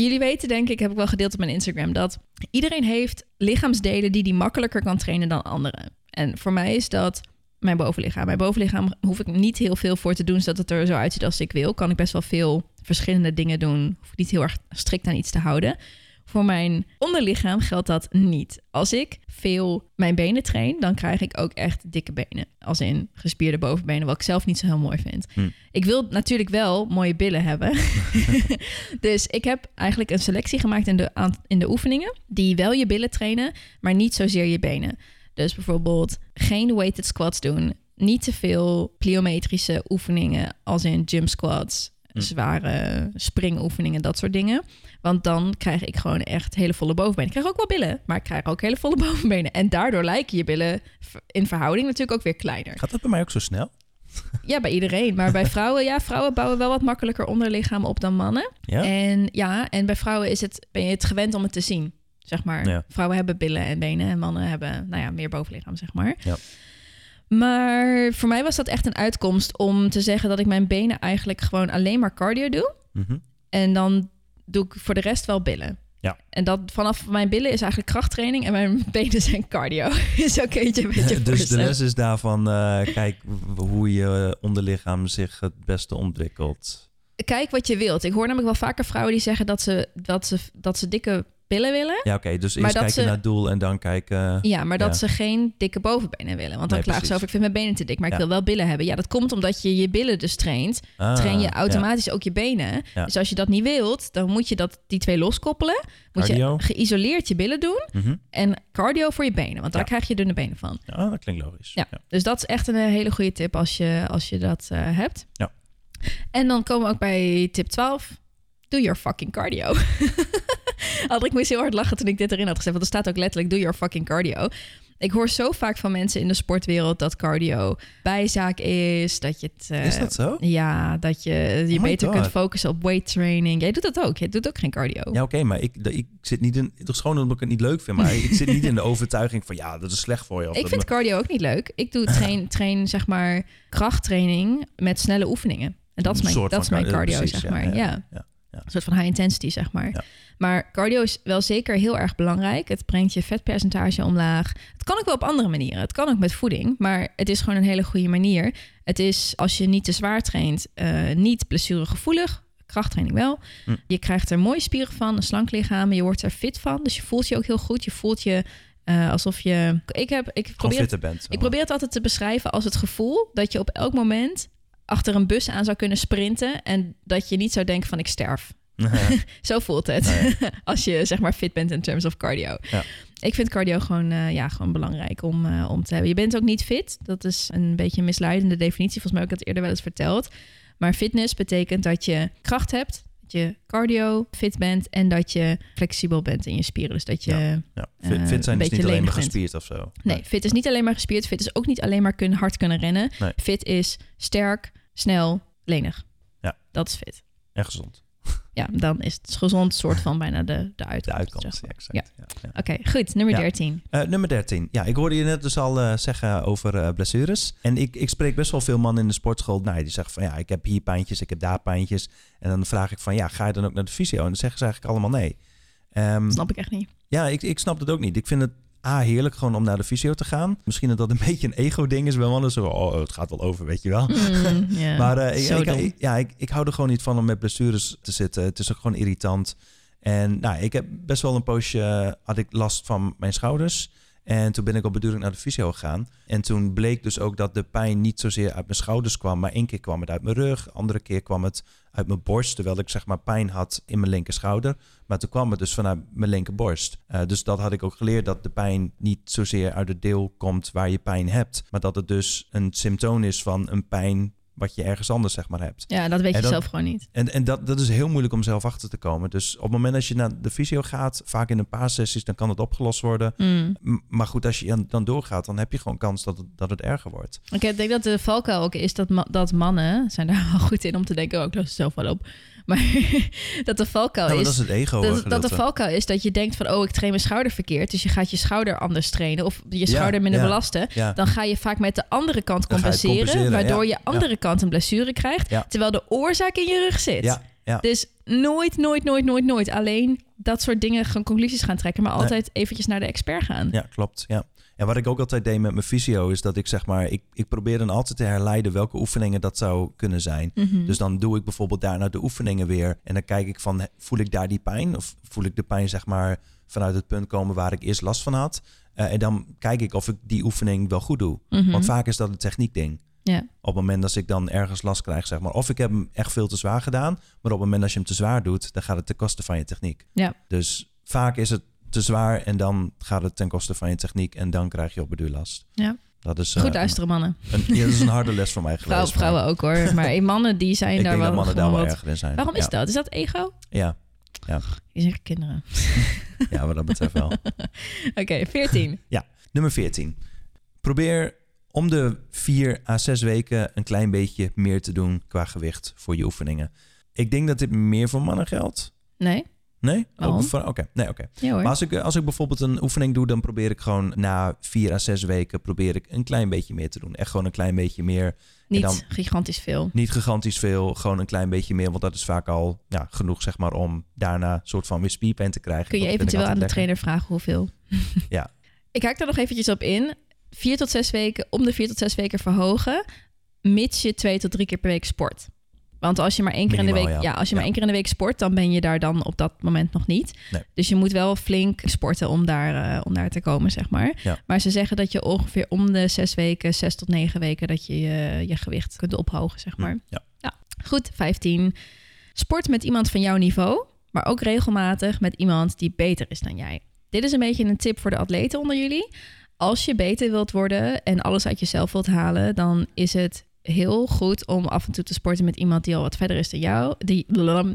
Jullie weten, denk ik, heb ik wel gedeeld op mijn Instagram, dat iedereen heeft lichaamsdelen die die makkelijker kan trainen dan anderen. En voor mij is dat mijn bovenlichaam. Mijn bovenlichaam hoef ik niet heel veel voor te doen, zodat het er zo uitziet als ik wil. Kan ik best wel veel verschillende dingen doen. Hoef ik niet heel erg strikt aan iets te houden. Voor mijn onderlichaam geldt dat niet. Als ik veel mijn benen train, dan krijg ik ook echt dikke benen. Als in gespierde bovenbenen, wat ik zelf niet zo heel mooi vind. Hm. Ik wil natuurlijk wel mooie billen hebben. dus ik heb eigenlijk een selectie gemaakt in de, in de oefeningen... die wel je billen trainen, maar niet zozeer je benen. Dus bijvoorbeeld geen weighted squats doen. Niet te veel pliometrische oefeningen, als in jump squats... Hm. zware springoefeningen, dat soort dingen. Want dan krijg ik gewoon echt hele volle bovenbenen. Ik krijg ook wel billen, maar ik krijg ook hele volle bovenbenen. En daardoor lijken je billen in verhouding natuurlijk ook weer kleiner. Gaat dat bij mij ook zo snel? Ja, bij iedereen. Maar bij vrouwen, ja, vrouwen bouwen wel wat makkelijker onderlichaam op dan mannen. Ja? En ja, en bij vrouwen is het, ben je het gewend om het te zien. zeg maar. Ja. Vrouwen hebben billen en benen en mannen hebben, nou ja, meer bovenlichaam, zeg maar. Ja. Maar voor mij was dat echt een uitkomst om te zeggen dat ik mijn benen eigenlijk gewoon alleen maar cardio doe. Mhm. En dan doe ik voor de rest wel billen. Ja. En dat vanaf mijn billen is eigenlijk krachttraining en mijn benen zijn cardio. Zo kun je het je een beetje Dus de les is daarvan, eh, kijk hoe je onderlichaam zich het beste ontwikkelt. Kijk wat je wilt. Ik hoor namelijk wel vaker vrouwen die zeggen dat ze, dat ze, dat ze dikke billen willen. Ja, oké, dus eerst kijken ze- naar het doel en dan kijken... Ja, maar dat Ja. ze geen dikke bovenbenen willen. Want dan Nee, klagen ze over, ik vind mijn benen te dik, maar ik wil wel billen hebben. Ja, dat komt omdat je je billen dus traint. Ah, Train je ja. automatisch ook je benen. Ja. Dus als je dat niet wilt, dan moet je dat, die twee loskoppelen. Moet Cardio. je geïsoleerd je billen doen Mhm. en cardio voor je benen. Want daar krijg je dunne benen van. Ja, dat klinkt logisch. Ja. Dus dat is echt een eh, hele goede tip als je, als je dat eh, hebt. Ja. En dan komen we ook bij tip 12. Do your fucking cardio. Had ik moest heel hard lachen toen ik dit erin had gezet. Want er staat ook letterlijk do your fucking cardio. Ik hoor zo vaak van mensen in de sportwereld dat cardio bijzaak is. Dat je het... eh, Is dat zo? Ja, dat je je Oh beter God. kunt focussen op weight training. Jij doet dat ook. Jij doet ook geen cardio. Ja, oké, maar ik, ik zit niet in... Het is gewoon omdat ik het niet leuk vind, maar ik zit niet in de overtuiging van... Ja, dat is slecht voor je. Of Ik vind me- cardio ook niet leuk. Ik doe train, train zeg maar krachttraining met snelle oefeningen. En dat is mijn, dat is mijn cardio, precies, zeg maar. ja, Ja, ja, ja. Een soort van high intensity, zeg maar. Ja. Maar cardio is wel zeker heel erg belangrijk. Het brengt je vetpercentage omlaag. Het kan ook wel op andere manieren. Het kan ook met voeding, maar het is gewoon een hele goede manier. Het is, als je niet te zwaar traint, eh, niet blessuregevoelig. Krachttraining wel. Hm. Je krijgt er mooie spieren van, een slank lichaam. Je wordt er fit van, dus je voelt je ook heel goed. Je voelt je eh, alsof je... Ik, heb, ik probeer bent. ik probeer het altijd te beschrijven als het gevoel dat je op elk moment achter een bus aan zou kunnen sprinten en dat je niet zou denken van ik sterf. Zo voelt het Nee. als je zeg maar fit bent in terms of cardio. Ja. Ik vind cardio gewoon, eh, ja, gewoon belangrijk om, eh, om te hebben. Je bent ook niet fit. Dat is een beetje een misleidende definitie. Volgens mij heb ik dat eerder wel eens verteld. Maar fitness betekent dat je kracht hebt, dat je cardio fit bent en dat je flexibel bent in je spieren. Dus dat je Ja. Fit, eh, fit zijn is beetje niet alleen maar bent. gespierd of zo. Nee, fit is niet alleen maar gespierd. Fit is ook niet alleen maar kunnen, hard kunnen rennen. Fit is sterk, snel, lenig. Ja. Dat is fit. En gezond. Ja, dan is het gezond soort van bijna de, de De uitkomst. uitkomst, zeg ja, exact. Ja. Ja. Oké, goed. Nummer Ja. 13. Eh, nummer 13. Ja, ik hoorde je net dus al eh, zeggen over eh, blessures. En ik, ik spreek best wel veel mannen in de sportschool. Nou, die zeggen van ja, ik heb hier pijntjes, ik heb daar pijntjes. En dan vraag ik van ja, ga je dan ook naar de fysio? En dan zeggen ze eigenlijk allemaal nee. Ehm, Snap ik echt niet. ja, ik, ik snap het ook niet. Ik vind het A, heerlijk gewoon om naar de fysio te gaan. Misschien dat dat een beetje een ego-ding is bij mannen. Zo, oh, het gaat wel over, weet je wel. Mm, Maar eh, ik, ik- ja, ik, ik hou er gewoon niet van om met blessures te zitten. Het is ook gewoon irritant. En nou, ik heb best wel een poosje eh, had ik last van mijn schouders. En toen ben ik op bedoeling naar de fysio gegaan. En toen bleek dus ook dat de pijn niet zozeer uit mijn schouders kwam. Maar één keer kwam het uit mijn rug. Andere keer kwam het uit mijn borst. Terwijl ik zeg maar pijn had in mijn linker schouder. Maar toen kwam het dus vanuit mijn linkerborst. Eh dus dat had ik ook geleerd. Dat de pijn niet zozeer uit het deel komt waar je pijn hebt. Maar dat het dus een symptoom is van een pijn wat je ergens anders zeg maar hebt. Ja, dat weet je zelf gewoon niet. En, en dat, dat is heel moeilijk om zelf achter te komen. Dus op het moment dat je naar de fysio gaat, vaak in een paar sessies, dan kan het opgelost worden. Mm. M- Maar goed, als je dan- doorgaat, dan heb je gewoon kans dat het, dat het erger wordt. Oké, ik denk dat de valkuil ook is dat, dat mannen zijn daar wel goed in om te denken, oh, ik los zelf wel op. Maar dat de valkuil Nou, is, dat is het ego. dat, dat de valkuil is dat je denkt van, oh, ik train mijn schouder verkeerd. Dus je gaat je schouder anders trainen of je Ja, schouder minder ja. belasten. Ja, Dan ga je vaak met de andere kant compenseren, compenseren, waardoor je andere kant een blessure krijgt, terwijl de oorzaak in je rug zit. Dus nooit, nooit, nooit, nooit, nooit alleen dat soort dingen gaan conclusies gaan trekken, maar Nee. altijd eventjes naar de expert gaan. ja, klopt. Ja. En wat ik ook altijd deed met mijn fysio, is dat ik zeg maar, ik, ik probeer dan altijd te herleiden welke oefeningen dat zou kunnen zijn. Mhm. Dus dan doe ik bijvoorbeeld daarna de oefeningen weer. En dan kijk ik van, voel ik daar die pijn? Of voel ik de pijn zeg maar vanuit het punt komen waar ik eerst last van had? Eh, en dan kijk ik of ik die oefening wel goed doe. Mhm. Want vaak is dat een techniekding. Ja. Op het moment dat ik dan ergens last krijg, zeg maar. Of ik heb hem echt veel te zwaar gedaan. Maar op het moment dat je hem te zwaar doet, dan gaat het ten koste van je techniek. Ja. Dus vaak is het te zwaar en dan gaat het ten koste van je techniek. En dan krijg je op last. Ja. Dat is, Goed eh, luisteren, mannen. Een, ja, dat is een harde les voor mij Vrouwen, geweest. maar vrouwen ook hoor. Maar mannen die zijn ik daar denk wel dat mannen daar gewoon wel wat... erger in zijn. Waarom is ja. dat? Is dat ego? Ja, Die zijn kinderen. ja, wat dat betreft wel. Oké, 14. Nummer 14. Probeer om de vier à zes weken een klein beetje meer te doen qua gewicht voor je oefeningen. Ik denk dat dit meer voor mannen geldt. Nee? Nee? Voor- Oké, nee, oké. Ja. Maar als ik, als ik bijvoorbeeld een oefening doe, dan probeer ik gewoon na vier à zes weken probeer ik een klein beetje meer te doen. Echt gewoon een klein beetje meer. Niet dan- gigantisch veel. Niet gigantisch veel, gewoon een klein beetje meer. Want dat is vaak al ja, genoeg, zeg maar, om daarna een soort van weer spierpijn te krijgen. Kun je Dat eventueel aan de trainer vragen hoeveel? Ja. Ik haak daar nog eventjes op in. Vier tot zes weken, om de vier tot zes weken verhogen, mits je twee tot drie keer per week sport. Want als je maar één keer in de week, ja. ja. als je Ja. maar één keer in de week sport, dan ben je daar dan op dat moment nog niet. Nee. Dus je moet wel flink sporten om daar, eh, om daar te komen, zeg maar. Ja. Maar ze zeggen dat je ongeveer om de zes weken, zes tot negen weken, dat je je, je gewicht kunt ophogen, zeg maar. Ja. Goed, 15. Sport met iemand van jouw niveau, maar ook regelmatig met iemand die beter is dan jij. Dit is een beetje een tip voor de atleten onder jullie. Als je beter wilt worden en alles uit jezelf wilt halen, dan is het heel goed om af en toe te sporten met iemand die al wat verder is dan jou, die,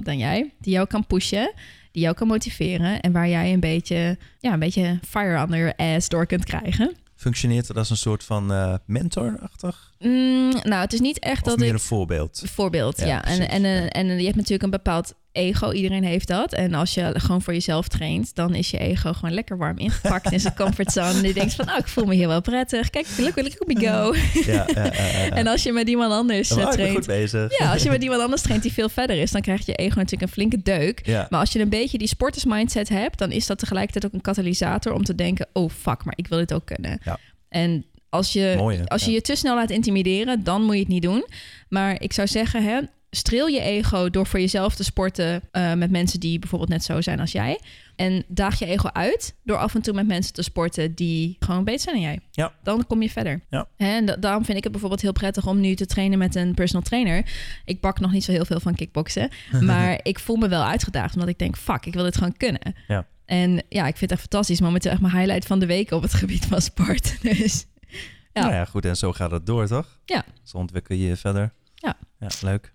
dan jij, die jou kan pushen, die jou kan motiveren en waar jij een beetje, ja, een beetje fire under your ass door kunt krijgen. Functioneert het als een soort van eh, mentor-achtig? Mm, nou, het is niet echt Of dat meer ik een voorbeeld? Voorbeeld, ja. Ja, En, en, ja. en je hebt natuurlijk een bepaald ego. Iedereen heeft dat. En als je gewoon voor jezelf traint, dan is je ego gewoon lekker warm ingepakt in zijn comfortzone. En je denkt van, oh, ik voel me hier wel prettig. Kijk, look, look me go. Ja, ja. En als je met iemand anders eh, ik traint... goed bezig. Ja, als je met iemand anders traint die veel verder is, dan krijgt je ego natuurlijk een flinke deuk. Maar als je een beetje die sportersmindset hebt, dan is dat tegelijkertijd ook een katalysator om te denken: oh fuck, maar ik wil dit ook kunnen. Ja. En als je, Mooi, als je Ja. je te snel laat intimideren, dan moet je het niet doen. Maar ik zou zeggen, hè, streel je ego door voor jezelf te sporten eh, met mensen die bijvoorbeeld net zo zijn als jij. En daag je ego uit door af en toe met mensen te sporten die gewoon beter zijn dan jij. Ja. Dan kom je verder. Ja. En da- daarom vind ik het bijvoorbeeld heel prettig om nu te trainen met een personal trainer. Ik bak nog niet zo heel veel van kickboksen. Maar ik voel me wel uitgedaagd, omdat ik denk, fuck, ik wil dit gewoon kunnen. Ja. En ja, ik vind het echt fantastisch. Momenteel echt mijn highlight van de week op het gebied van sport. Dus Ja. Nou ja, goed. En zo gaat het door, toch? Ja. Zo ontwikkel je je verder. Ja. Ja, leuk.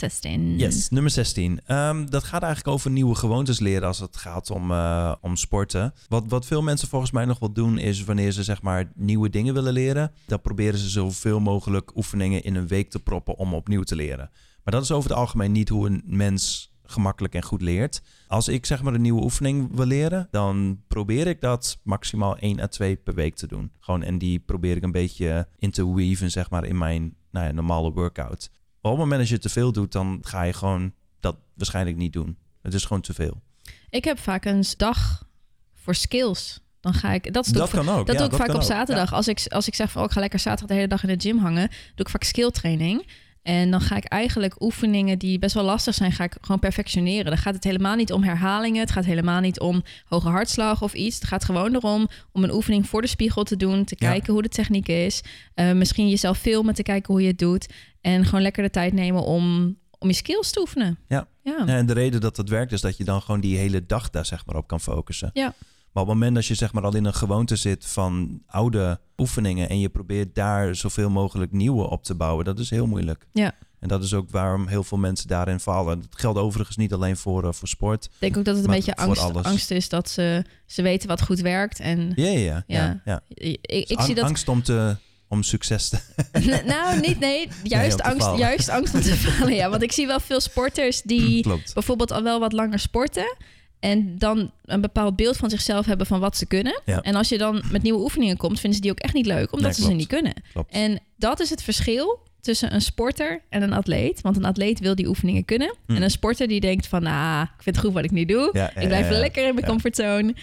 16. Yes, nummer 16. Ehm, dat gaat eigenlijk over nieuwe gewoontes leren als het gaat om, eh, om sporten. Wat, wat veel mensen volgens mij nog wel doen is wanneer ze zeg maar nieuwe dingen willen leren, dan proberen ze zoveel mogelijk oefeningen in een week te proppen om opnieuw te leren. Maar dat is over het algemeen niet hoe een mens gemakkelijk en goed leert. Als ik zeg maar een nieuwe oefening wil leren, dan probeer ik dat maximaal 1 à 2 per week te doen. Gewoon, en die probeer ik een beetje in te weaven zeg maar in mijn nou ja, normale workout. Maar op het moment dat je te veel doet, dan ga je gewoon dat waarschijnlijk niet doen. Het is gewoon te veel. Ik heb vaak een dag voor skills. Dan ga ik. Dat, Dat kan ook. Dat ja, doe ik vaak op zaterdag. Als, ik, als ik zeg van oh, ik ga lekker zaterdag de hele dag in de gym hangen, doe ik vaak skill training. En dan ga ik eigenlijk oefeningen die best wel lastig zijn, ga ik gewoon perfectioneren. Dan gaat het helemaal niet om herhalingen. Het gaat helemaal niet om hoge hartslag of iets. Het gaat gewoon erom om een oefening voor de spiegel te doen. Te Ja. kijken hoe de techniek is. Eh, misschien jezelf filmen, te kijken hoe je het doet. En gewoon lekker de tijd nemen om, om je skills te oefenen. Ja. Ja, en de reden dat dat werkt is dat je dan gewoon die hele dag daar zeg maar op kan focussen. Ja. Maar op het moment dat je zeg maar al in een gewoonte zit van oude oefeningen en je probeert daar zoveel mogelijk nieuwe op te bouwen, dat is heel moeilijk. Ja. En dat is ook waarom heel veel mensen daarin vallen. Dat geldt overigens niet alleen voor, eh, voor sport. Ik denk ook dat het een beetje angst, alles. angst is dat ze, ze weten wat goed werkt. En Ja, ja, ja. Ja. ik, ik Dus zie dat. Angst om, te, om succes te... Nou, niet, nee. Juist, angst, falen. juist angst om te falen. Ja, want ik zie wel veel sporters die Klopt. bijvoorbeeld al wel wat langer sporten. En dan een bepaald beeld van zichzelf hebben van wat ze kunnen. Ja. En als je dan met nieuwe oefeningen komt, vinden ze die ook echt niet leuk, omdat Nee, ze ze niet kunnen. Klopt. En dat is het verschil tussen een sporter en een atleet. Want een atleet wil die oefeningen kunnen. Hmm. En een sporter die denkt van, ah, ik vind het goed wat ik nu doe. Ja, ja, ik blijf ja, ja. lekker in mijn Ja. comfortzone.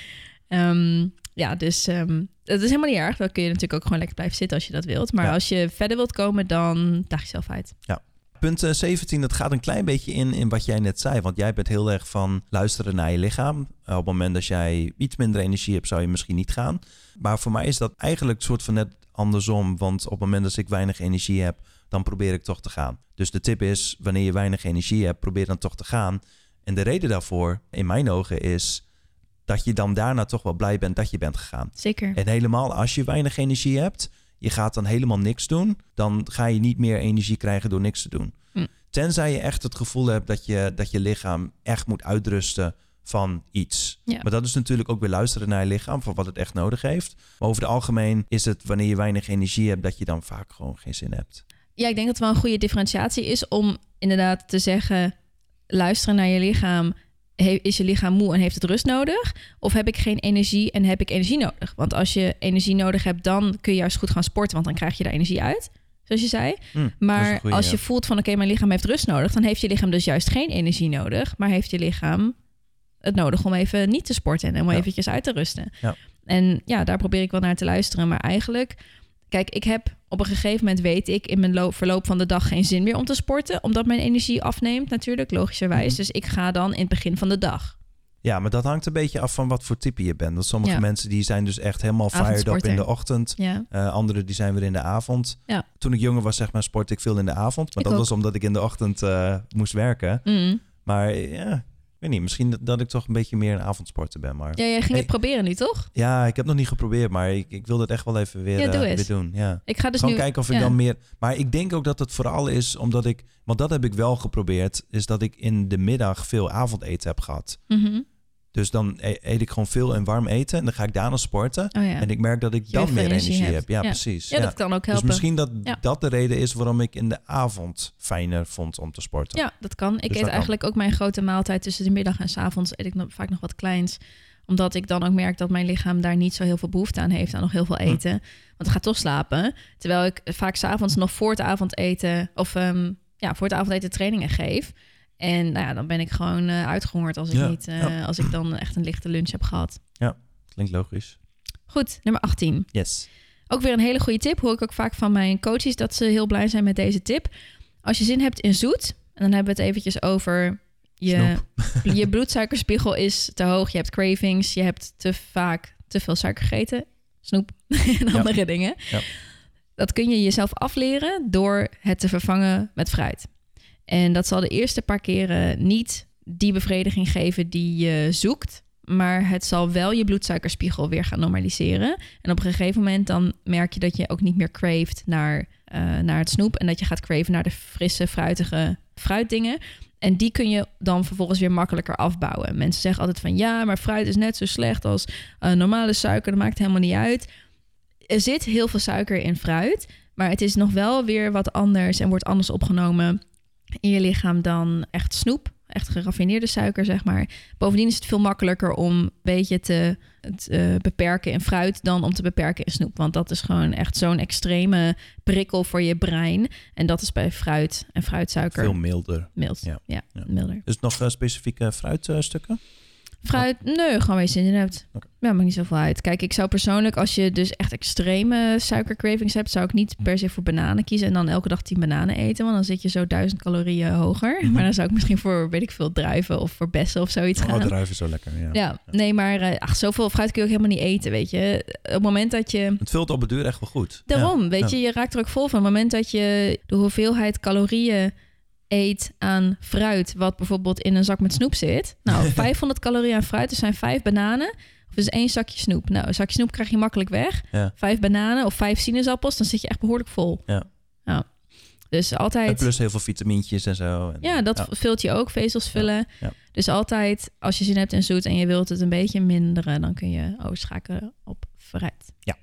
Ehm, ja, dus ehm het is helemaal niet erg. Dan kun je natuurlijk ook gewoon lekker blijven zitten als je dat wilt. Maar Ja. als je verder wilt komen, dan daag jezelf uit. Punt eh, 17, dat gaat een klein beetje in, in wat jij net zei. Want jij bent heel erg van luisteren naar je lichaam. Eh, op het moment dat jij iets minder energie hebt, zou je misschien niet gaan. Maar voor mij is dat eigenlijk soort van net andersom. Want op het moment dat ik weinig energie heb, dan probeer ik toch te gaan. Dus de tip is, wanneer je weinig energie hebt, probeer dan toch te gaan. En de reden daarvoor, in mijn ogen, is dat je dan daarna toch wel blij bent dat je bent gegaan. Zeker. En helemaal als je weinig energie hebt, je gaat dan helemaal niks doen, dan ga je niet meer energie krijgen door niks te doen. Hm. Tenzij je echt het gevoel hebt dat je, dat je lichaam echt moet uitrusten van iets. Ja. Maar dat is natuurlijk ook weer luisteren naar je lichaam voor wat het echt nodig heeft. Maar over het algemeen is het wanneer je weinig energie hebt, dat je dan vaak gewoon geen zin hebt. Ja, ik denk dat het wel een goede differentiatie is om inderdaad te zeggen: luisteren naar je lichaam is je lichaam moe en heeft het rust nodig? Of heb ik geen energie en heb ik energie nodig? Want als je energie nodig hebt, dan kun je juist goed gaan sporten, want dan krijg je daar energie uit. Zoals je zei. Is Maar goeie, als ja. je voelt van oké, mijn lichaam heeft rust nodig, dan heeft je lichaam dus juist geen energie nodig, maar heeft je lichaam het nodig om even niet te sporten en om Ja. eventjes uit te rusten. Ja. En ja, daar probeer ik wel naar te luisteren. Maar eigenlijk, kijk, ik heb op een gegeven moment weet ik in mijn loop, verloop van de dag geen zin meer om te sporten, omdat mijn energie afneemt natuurlijk, logischerwijs. Mhm. Dus ik ga dan in het begin van de dag. Ja, maar dat hangt een beetje af van wat voor type je bent. Want sommige Ja. mensen die zijn dus echt helemaal fired up in de ochtend. Ja, Eh anderen die zijn weer in de avond. Ja. Toen ik jonger was, zeg maar, sport ik veel in de avond. Maar Ik dat ook. was omdat ik in de ochtend eh, moest werken. Mm. Maar ja, weet niet. Misschien dat, dat ik toch een beetje meer een avondsporter ben. Maar ja jij ging Hey. het proberen nu, toch? ja, ik heb nog niet geprobeerd. Maar ik, ik wil dat echt wel even weer, Ja, doe eh, weer doen. Ja. Ik ga dus Gewoon nu... kijken of ik ja. dan meer... Maar ik denk ook dat het vooral is omdat ik... Want dat heb ik wel geprobeerd. Is dat ik in de middag veel avondeten heb gehad. Mhm. Dus dan e- eet ik gewoon veel en warm eten. En dan ga ik daarna sporten. Oh ja. En ik merk dat ik Je dan meer energie, energie heb. Ja, Ja. precies. ja, dat kan ook dus helpen. misschien dat dat de reden is waarom ik in de avond fijner vond om te sporten. Ja, dat kan. Ik Dus eet kan. eigenlijk ook mijn grote maaltijd tussen de middag en s avonds eet ik nog, vaak nog wat kleins. Omdat ik dan ook merk dat mijn lichaam daar niet zo heel veel behoefte aan heeft aan nog heel veel Hm. eten. Want ik ga toch slapen. Terwijl ik vaak s'avonds nog voor het avondeten of ehm, ja, voor het avondeten trainingen geef. En nou ja, dan ben ik gewoon eh, uitgehongerd als ik, Ja, niet, eh, ja. als ik dan echt een lichte lunch heb gehad. Klinkt logisch. Goed, nummer 18. Yes. Ook weer een hele goede tip. Hoor ik ook vaak van mijn coaches dat ze heel blij zijn met deze tip. Als je zin hebt in zoet, en dan hebben we het eventjes over je, je bloedsuikerspiegel is te hoog. Je hebt cravings, je hebt te vaak te veel suiker gegeten, snoep en Ja. andere dingen. Ja. Dat kun je jezelf afleren door het te vervangen met fruit. En dat zal de eerste paar keren niet die bevrediging geven die je zoekt. Maar het zal wel je bloedsuikerspiegel weer gaan normaliseren. En op een gegeven moment dan merk je dat je ook niet meer craved naar, eh, naar het snoep. En dat je gaat craven naar de frisse, fruitige fruitdingen. En die kun je dan vervolgens weer makkelijker afbouwen. Mensen zeggen altijd van ja, maar fruit is net zo slecht als eh, normale suiker. Dat maakt helemaal niet uit. Er zit heel veel suiker in fruit. Maar het is nog wel weer wat anders en wordt anders opgenomen in je lichaam dan echt snoep. Echt geraffineerde suiker, zeg maar. Bovendien is het veel makkelijker om een beetje te, te beperken in fruit dan om te beperken in snoep. Want dat is gewoon echt zo'n extreme prikkel voor je brein. En dat is bij fruit en fruitsuiker Veel milder. mild. Ja. Ja, Ja. milder. Is het nog eh, specifieke fruitstukken? Fruit, nee, gewoon waar je zin in hebt. Oké. Ja, maakt niet zoveel uit. Kijk, ik zou persoonlijk, als je dus echt extreme suikercravings hebt, zou ik niet per se voor bananen kiezen en dan elke dag 10 bananen eten, want dan zit je zo duizend calorieën hoger. Mhm. Maar dan zou ik misschien voor, weet ik veel, druiven of voor bessen of zoiets Oh, gaan. druiven zo lekker. Ja. Ja, nee, maar eh, ach, zoveel fruit kun je ook helemaal niet eten, weet je. Op het moment dat je... Het vult op het duur echt wel goed. Daarom, Ja. weet je, je raakt er ook vol van. Op het moment dat je de hoeveelheid calorieën eet aan fruit, wat bijvoorbeeld in een zak met snoep zit. Nou, 500 calorieën aan fruit, dus zijn vijf bananen. Of dus één zakje snoep. Nou, een zakje snoep krijg je makkelijk weg. Ja. Vijf bananen of vijf sinaasappels, dan zit je echt behoorlijk vol. Ja. ja. Dus En altijd... plus heel veel vitamintjes en zo. En- Ja, dat vult je ook, vezels vullen. ja. Dus altijd, als je zin hebt in zoet en je wilt het een beetje minderen, dan kun je overschakelen op fruit. Ja.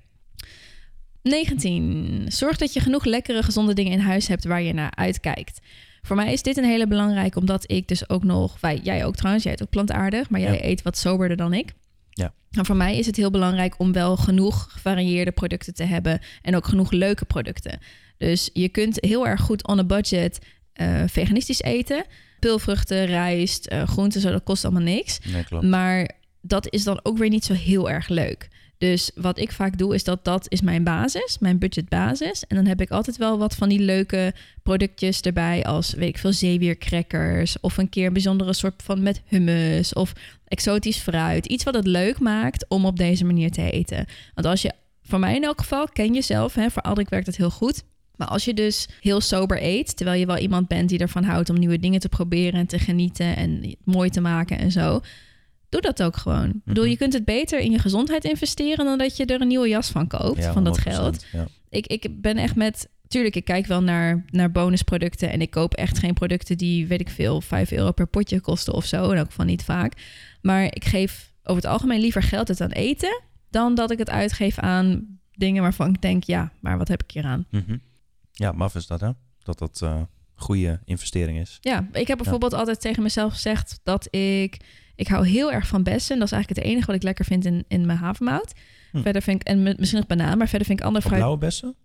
19. Zorg dat je genoeg lekkere, gezonde dingen in huis hebt waar je naar uitkijkt. Voor mij is dit een hele belangrijke, omdat ik dus ook nog, wij, jij ook trouwens, jij eet ook plantaardig, maar jij Ja. eet wat soberder dan ik. Ja. En voor mij is het heel belangrijk om wel genoeg gevarieerde producten te hebben en ook genoeg leuke producten. Dus je kunt heel erg goed on a budget eh, veganistisch eten. Pulvruchten, rijst, eh groenten, zo, dat kost allemaal niks. Nee, klopt. Maar dat is dan ook weer niet zo heel erg leuk. Dus wat ik vaak doe, is dat dat is mijn basis, mijn budgetbasis. En dan heb ik altijd wel wat van die leuke productjes erbij, als weet ik veel, zeewiercrackers. Of een keer een bijzondere soort van met hummus of exotisch fruit. Iets wat het leuk maakt om op deze manier te eten. Want als je, voor mij in elk geval, ken jezelf, hè, voor Aldrik werkt het heel goed. Maar als je dus heel sober eet, terwijl je wel iemand bent die ervan houdt om nieuwe dingen te proberen en te genieten en mooi te maken en zo, doe dat ook gewoon. Ik bedoel, Mhm. je kunt het beter in je gezondheid investeren dan dat je er een nieuwe jas van koopt, Ja, van dat 100%, geld. Ja. Ik, ik ben echt met. Tuurlijk, ik kijk wel naar, naar bonusproducten. En ik koop echt geen producten die, weet ik veel, 5 euro per potje kosten of zo. En ook van niet vaak. Maar ik geef over het algemeen liever geld uit aan eten. dan dat ik het uitgeef aan dingen waarvan ik denk, ja, maar wat heb ik hier aan? Mhm. Ja, maf is dat, hè? Dat dat... eh, goede investering is. Ja, ik heb bijvoorbeeld altijd tegen mezelf gezegd dat ik... Ik hou heel erg van bessen. Dat is eigenlijk het enige wat ik lekker vind in, in mijn havermout. Hm. Verder vind ik... En misschien nog banaan, maar verder vind ik andere fruit... blauwe bessen?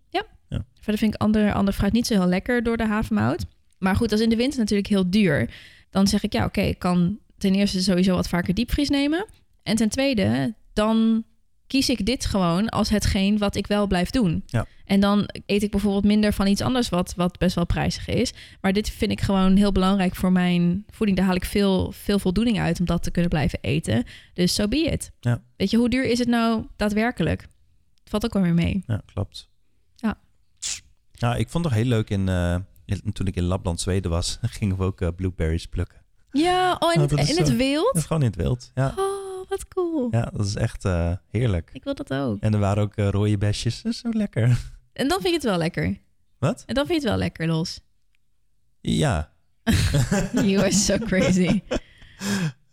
Verder vind ik ander, ander fruit niet zo heel lekker door de havermout. Maar goed, dat is in de winter natuurlijk heel duur. Dan zeg ik, ja oké, ik kan ten eerste sowieso wat vaker diepvries nemen. En ten tweede, dan kies ik dit gewoon als hetgeen wat ik wel blijf doen. Ja. En dan eet ik bijvoorbeeld minder van iets anders wat, wat best wel prijzig is. Maar dit vind ik gewoon heel belangrijk voor mijn voeding. Daar haal ik veel, veel voldoening uit om dat te kunnen blijven eten. Dus so be it. Ja. Weet je, hoe duur is het nou daadwerkelijk? Het valt ook wel weer mee. Ja, klopt. Ja. Nou, ik vond het toch heel leuk in, eh, in- toen ik in Lapland, Zweden was, gingen we ook eh, blueberries plukken. Ja, oh, in, Oh, het, in het zo- wild? Gewoon in het wild. Ja, Oh, wat cool. ja dat is echt eh, heerlijk. Ik wil dat ook. En er waren ook eh, rode besjes. Dat is zo lekker. En dan vind je het wel lekker. Wat? En dan vind je het wel lekker, Los. Ja. You are so crazy.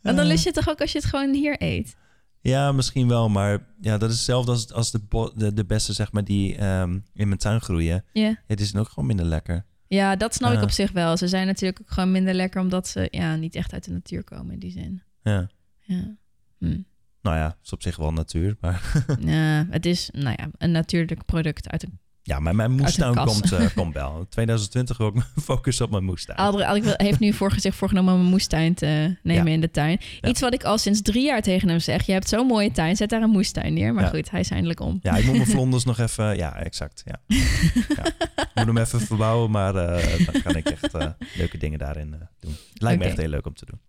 En dan lust je het toch ook als je het gewoon hier eet? Ja, misschien wel. Maar ja, dat is hetzelfde als, als de, de, de bessen zeg maar, die ehm, in mijn tuin groeien. Ja. Die zijn ook gewoon minder lekker. Ja, dat snap ik Ja. op zich wel. Ze zijn natuurlijk ook gewoon minder lekker omdat ze ja, niet echt uit de natuur komen in die zin. Ja. Ja. Hm. Nou ja, het is op zich wel natuur. Maar ja, het is nou ja, een natuurlijk product uit een... ja, maar mijn moestuin komt, eh, komt wel. 2020 wil ik me focussen op mijn moestuin. Wil- heeft nu voor zich voorgenomen om een moestuin te nemen Ja. in de tuin. Ja. Iets wat ik al sinds drie jaar tegen hem zeg. Je hebt zo'n mooie tuin, zet daar een moestuin neer. Maar Ja. goed, hij is eindelijk om. Ja, ik moet mijn vlonders nog even... Ja, exact. Ja. ja. Ik moet hem even verbouwen, maar eh, dan kan ik echt eh, leuke dingen daarin doen. Het lijkt me echt heel leuk om te doen.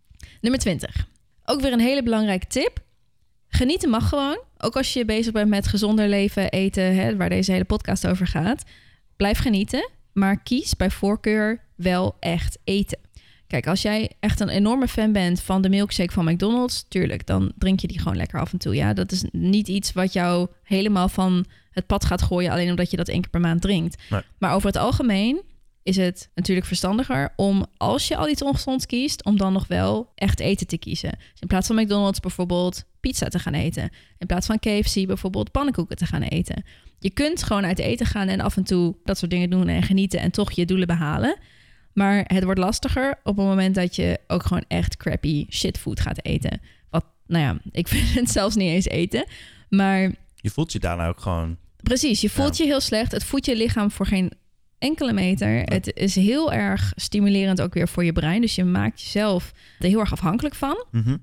Nummer 20. Ook weer een hele belangrijke tip. Genieten mag gewoon. Ook als je bezig bent met gezonder leven, eten, hè, waar deze hele podcast over gaat. Blijf genieten, maar kies bij voorkeur wel echt eten. Kijk, als jij echt een enorme fan bent van de milkshake van McDonald's, tuurlijk, dan drink je die gewoon lekker af en toe. Ja, dat is niet iets wat jou helemaal van het pad gaat gooien, alleen omdat je dat één keer per maand drinkt. Nee. Maar over het algemeen is het natuurlijk verstandiger om, als je al iets ongezonds kiest, om dan nog wel echt eten te kiezen. Dus in plaats van McDonald's bijvoorbeeld pizza te gaan eten. In plaats van KFC bijvoorbeeld pannenkoeken te gaan eten. Je kunt gewoon uit eten gaan en af en toe dat soort dingen doen en genieten en toch je doelen behalen. Maar het wordt lastiger op het moment dat je ook gewoon echt crappy shitfood gaat eten. Wat, nou ja, ik vind het zelfs niet eens eten. Maar Je voelt je daarna ook gewoon... Precies, je voelt je heel slecht. Het voedt je lichaam voor geen enkele meter. Het is heel erg stimulerend ook weer voor je brein. Dus je maakt jezelf er heel erg afhankelijk van. Mhm.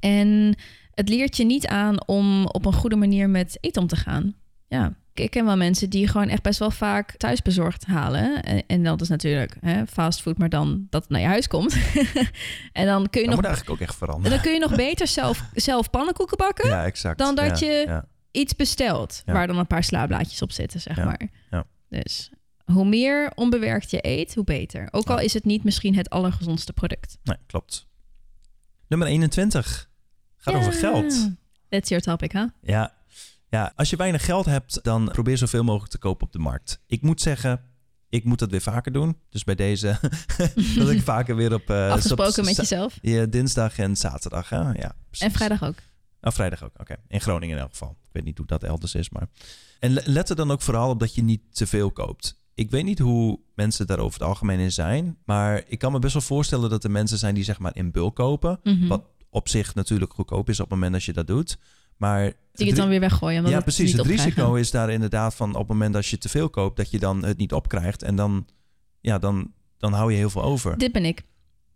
En het leert je niet aan om op een goede manier met eten om te gaan. Ja, ik ken wel mensen die gewoon echt best wel vaak thuisbezorgd halen. En, en dat is natuurlijk hè, fastfood, maar dan dat het naar je huis komt. en dan kun je Dat nog, eigenlijk ook echt en veranderen. dan kun je nog beter zelf, zelf pannenkoeken bakken Ja, exact. dan dat Ja, je- ja. iets besteld Ja. waar dan een paar slaablaadjes op zitten, zeg maar. ja. Dus hoe meer onbewerkt je eet, hoe beter. Ook al is het niet misschien het allergezondste product. Nee, klopt. Nummer 21. Gaat over geld. That's your topic, hè? Ja. ja, als je weinig geld hebt, dan probeer zoveel mogelijk te kopen op de markt. Ik moet zeggen, ik moet dat weer vaker doen. Dus bij deze dat ik vaker weer op... eh, Afgesproken op- met jezelf. Ja, dinsdag en zaterdag. Hè? Ja, precies. En vrijdag ook. Oh, vrijdag ook. Oké. In Groningen in elk geval. Ik weet niet hoe dat elders is, maar... En le- let er dan ook vooral op dat je niet te veel koopt. Ik weet niet hoe mensen daar over het algemeen in zijn, maar ik kan me best wel voorstellen dat er mensen zijn die zeg maar in bulk kopen. Mhm. Wat op zich natuurlijk goedkoop is op het moment dat je dat doet. Maar Die het dan weer weggooien. Ja, precies. Het risico is daar inderdaad van op het moment dat je te veel koopt, dat je dan het niet opkrijgt. En dan, ja, dan, dan hou je heel veel over. Dit ben ik.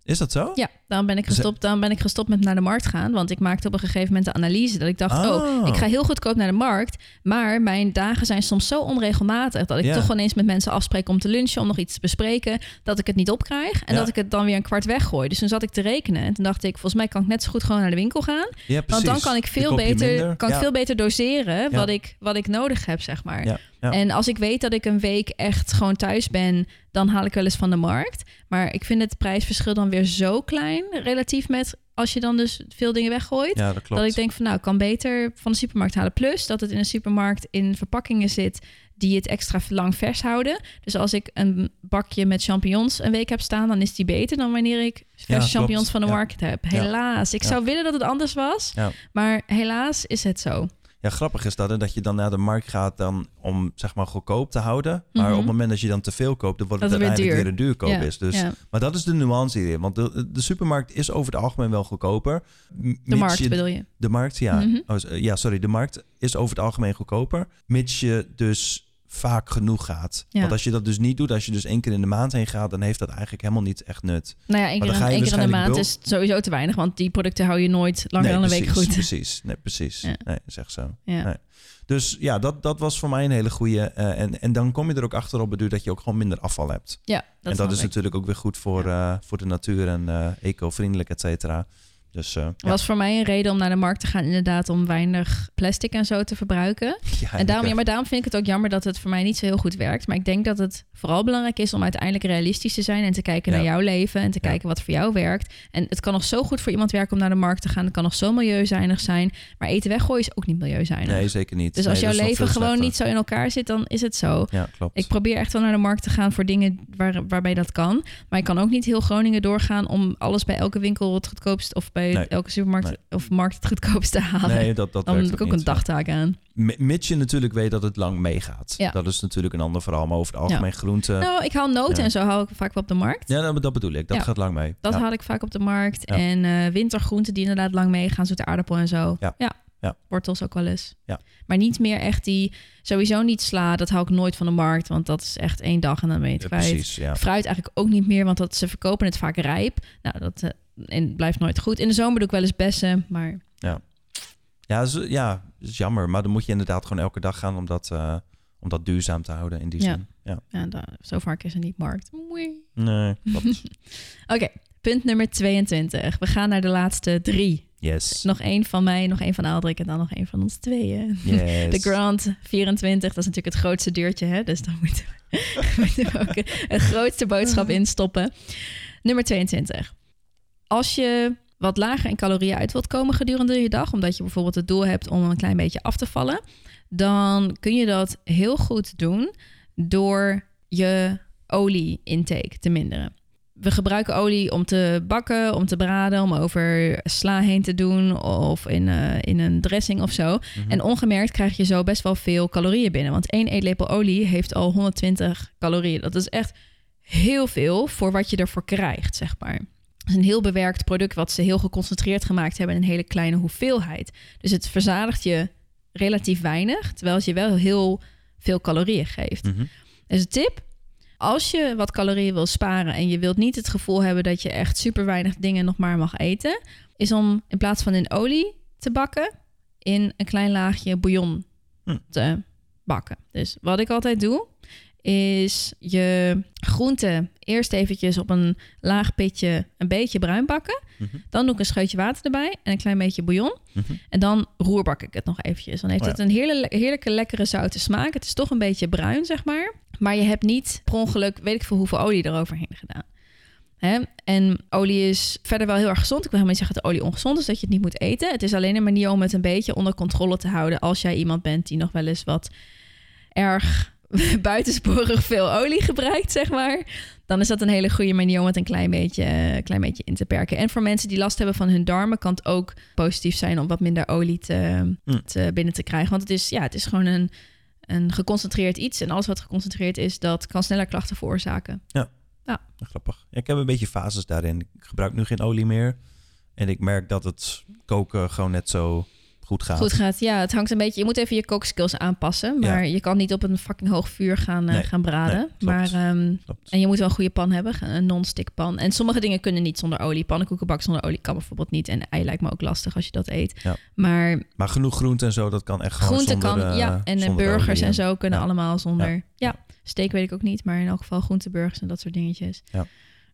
Is dat zo? Ja, daarom ben ik gestopt, daarom ben ik gestopt met naar de markt gaan. Want ik maakte op een gegeven moment de analyse dat ik dacht... Oh. oh, ik ga heel goedkoop naar de markt. Maar mijn dagen zijn soms zo onregelmatig... dat ik Ja. toch wel eens met mensen afspreek om te lunchen... om nog iets te bespreken, dat ik het niet opkrijg. En Ja. dat ik het dan weer een kwart weggooi. Dus toen zat ik te rekenen. En toen dacht ik, volgens mij kan ik net zo goed gewoon naar de winkel gaan. Ja. Want dan kan ik Dan veel beter, kan ik veel beter doseren wat, ik, wat ik nodig heb, zeg maar. En als ik weet dat ik een week echt gewoon thuis ben, dan haal ik wel eens van de markt. Maar ik vind het prijsverschil dan weer zo klein, relatief met als je dan dus veel dingen weggooit. Ja, dat klopt. Dat ik denk van nou, ik kan beter van de supermarkt halen. Plus dat het in een supermarkt in verpakkingen zit die het extra lang vers houden. Dus als ik een bakje met champignons een week heb staan, dan is die beter dan wanneer ik verse klopt. champignons van de Ja. markt heb. Helaas. Ik zou willen dat het anders was, maar helaas is het zo. Ja, grappig is dat, hè, dat je dan naar de markt gaat dan om zeg maar goedkoop te houden. Maar Mhm. op het moment dat je dan te veel koopt, dan wordt het weer uiteindelijk weer, een duurkoop Ja, is. Dus, ja. Maar dat is de nuance hierin. Want de, de supermarkt is over het algemeen wel goedkoper. De markt je- bedoel je? De markt, ja. Mhm. Oh, ja, sorry. De markt is over het algemeen goedkoper. Mits je dus vaak genoeg gaat. Ja. Want als je dat dus niet doet, als je dus één keer in de maand heen gaat, dan heeft dat eigenlijk helemaal niet echt nut. Nou ja, één keer, in- één keer in de maand is sowieso te weinig. Want die producten hou je nooit langer nee, dan een week goed. Precies, nee, precies. Ja. Nee, echt zo. Ja. Nee. Dus ja, dat, dat was voor mij een hele goede. eh, en, en dan kom je er ook achter op beduur dat je ook gewoon minder afval hebt. Ja, dat en dat is ik. natuurlijk ook weer goed voor, eh, voor de natuur en eh, eco-vriendelijk, et cetera. Dus ja. was voor mij een reden om naar de markt te gaan, inderdaad, om weinig plastic en zo te verbruiken. Ja, en daarom, ja, maar daarom vind ik het ook jammer dat het voor mij niet zo heel goed werkt. Maar ik denk dat het vooral belangrijk is om uiteindelijk realistisch te zijn en te kijken naar jouw leven en te kijken wat voor jou werkt. En het kan nog zo goed voor iemand werken om naar de markt te gaan. Het kan nog zo milieuzuinig zijn. Maar eten weggooien is ook niet milieuzuinig. Nee, zeker niet. dus Nee, als jouw leven gewoon slechter. niet zo in elkaar zit, dan is het zo. Ja, klopt. Ik probeer echt wel naar de markt te gaan voor dingen waar, waarbij dat kan. Maar ik kan ook niet heel Groningen doorgaan om alles bij elke winkel het goedkoopst of bij Nee. elke supermarkt Nee. of markt het goedkoopst te halen. nee, dat, dat dan heb ik ook een dagtaak aan. Mits je natuurlijk weet dat het lang meegaat. Ja. Dat is natuurlijk een ander verhaal. Maar over het algemeen groenten... Nou, ik haal noten ja. en zo haal ik vaak wel op de markt. Ja, dat, dat bedoel ik. Dat gaat lang mee. Dat haal ik vaak op de markt. En eh, wintergroenten die inderdaad lang meegaan, zoete aardappel en zo. Ja. Ja. Wortels ook wel eens. Ja. Maar niet meer echt die, sowieso niet sla, dat haal ik nooit van de markt. Want dat is echt één dag en dan ben je het Ja, kwijt. precies, ja. Fruit eigenlijk ook niet meer, want dat, ze verkopen het vaak rijp. Nou, dat en blijft nooit goed. In de zomer doe ik wel eens bessen, maar Ja, is, ja, is jammer. Maar dan moet je inderdaad gewoon elke dag gaan om dat, eh, om dat duurzaam te houden in die Ja. zin. Ja. ja, zo vaak is er niet markt. Moei. Nee. Oké, punt nummer 22. We gaan naar de laatste drie. Yes. Nog één van mij, nog één van Aldrik en dan nog één van ons tweeën. yes. De Grand 24, dat is natuurlijk het grootste deurtje, hè? Dus dan moeten we, moeten we ook het grootste boodschap instoppen. Nummer 22. Als je wat lager in calorieën uit wilt komen gedurende je dag, omdat je bijvoorbeeld het doel hebt om een klein beetje af te vallen, dan kun je dat heel goed doen door je olie-intake te minderen. We gebruiken olie om te bakken, om te braden, om over sla heen te doen of in, eh, in een dressing of zo. Mhm. En ongemerkt krijg je zo best wel veel calorieën binnen. Want één eetlepel olie heeft al 120 calorieën. Dat is echt heel veel voor wat je ervoor krijgt, zeg maar. Het is een heel bewerkt product wat ze heel geconcentreerd gemaakt hebben in een hele kleine hoeveelheid. Dus het verzadigt je relatief weinig, terwijl het je wel heel veel calorieën geeft. Mhm. Dus een tip. Als je wat calorieën wil sparen en je wilt niet het gevoel hebben dat je echt super weinig dingen nog maar mag eten, is om in plaats van in olie te bakken, in een klein laagje bouillon Hm. te bakken. Dus wat ik altijd doe, is je groenten eerst eventjes op een laag pitje een beetje bruin bakken. Mhm. Dan doe ik een scheutje water erbij en een klein beetje bouillon. Mhm. En dan roerbak ik het nog eventjes. Dan heeft Oh ja. het een heerlijke, heerlijke, lekkere zoute smaak. Het is toch een beetje bruin, zeg maar. Maar je hebt niet per ongeluk, weet ik veel hoeveel olie eroverheen gedaan. Hè? En olie is verder wel heel erg gezond. Ik wil helemaal niet zeggen dat olie ongezond is, dat je het niet moet eten. Het is alleen een manier om het een beetje onder controle te houden. Als jij iemand bent die nog wel eens wat erg buitensporig veel olie gebruikt, zeg maar. Dan is dat een hele goede manier om het een klein beetje, eh, klein beetje in te perken. En voor mensen die last hebben van hun darmen, kan het ook positief zijn om wat minder olie te, Mm. te binnen te krijgen. Want het is, ja, het is gewoon een, een geconcentreerd iets. En alles wat geconcentreerd is, dat kan sneller klachten veroorzaken. Grappig. Ja, ik heb een beetje fases daarin. Ik gebruik nu geen olie meer. En ik merk dat het koken gewoon net zo goed gaat. Goed gaat, ja, het hangt een beetje. Je moet even je kookskills aanpassen. Maar je kan niet op een fucking hoog vuur gaan, eh, gaan braden. nee, maar, ehm, en je moet wel een goede pan hebben, een non-stick pan. En sommige dingen kunnen niet zonder olie. Pannenkoekenbak zonder olie kan bijvoorbeeld niet. En ei lijkt me ook lastig als je dat eet. Ja. Maar Maar genoeg groente en zo, dat kan echt gewoon groente zonder, kan, ja. En eh, zonder burgers en zo kunnen allemaal zonder. Ja. Steak weet ik ook niet. Maar in elk geval groenteburgers en dat soort dingetjes. Ja.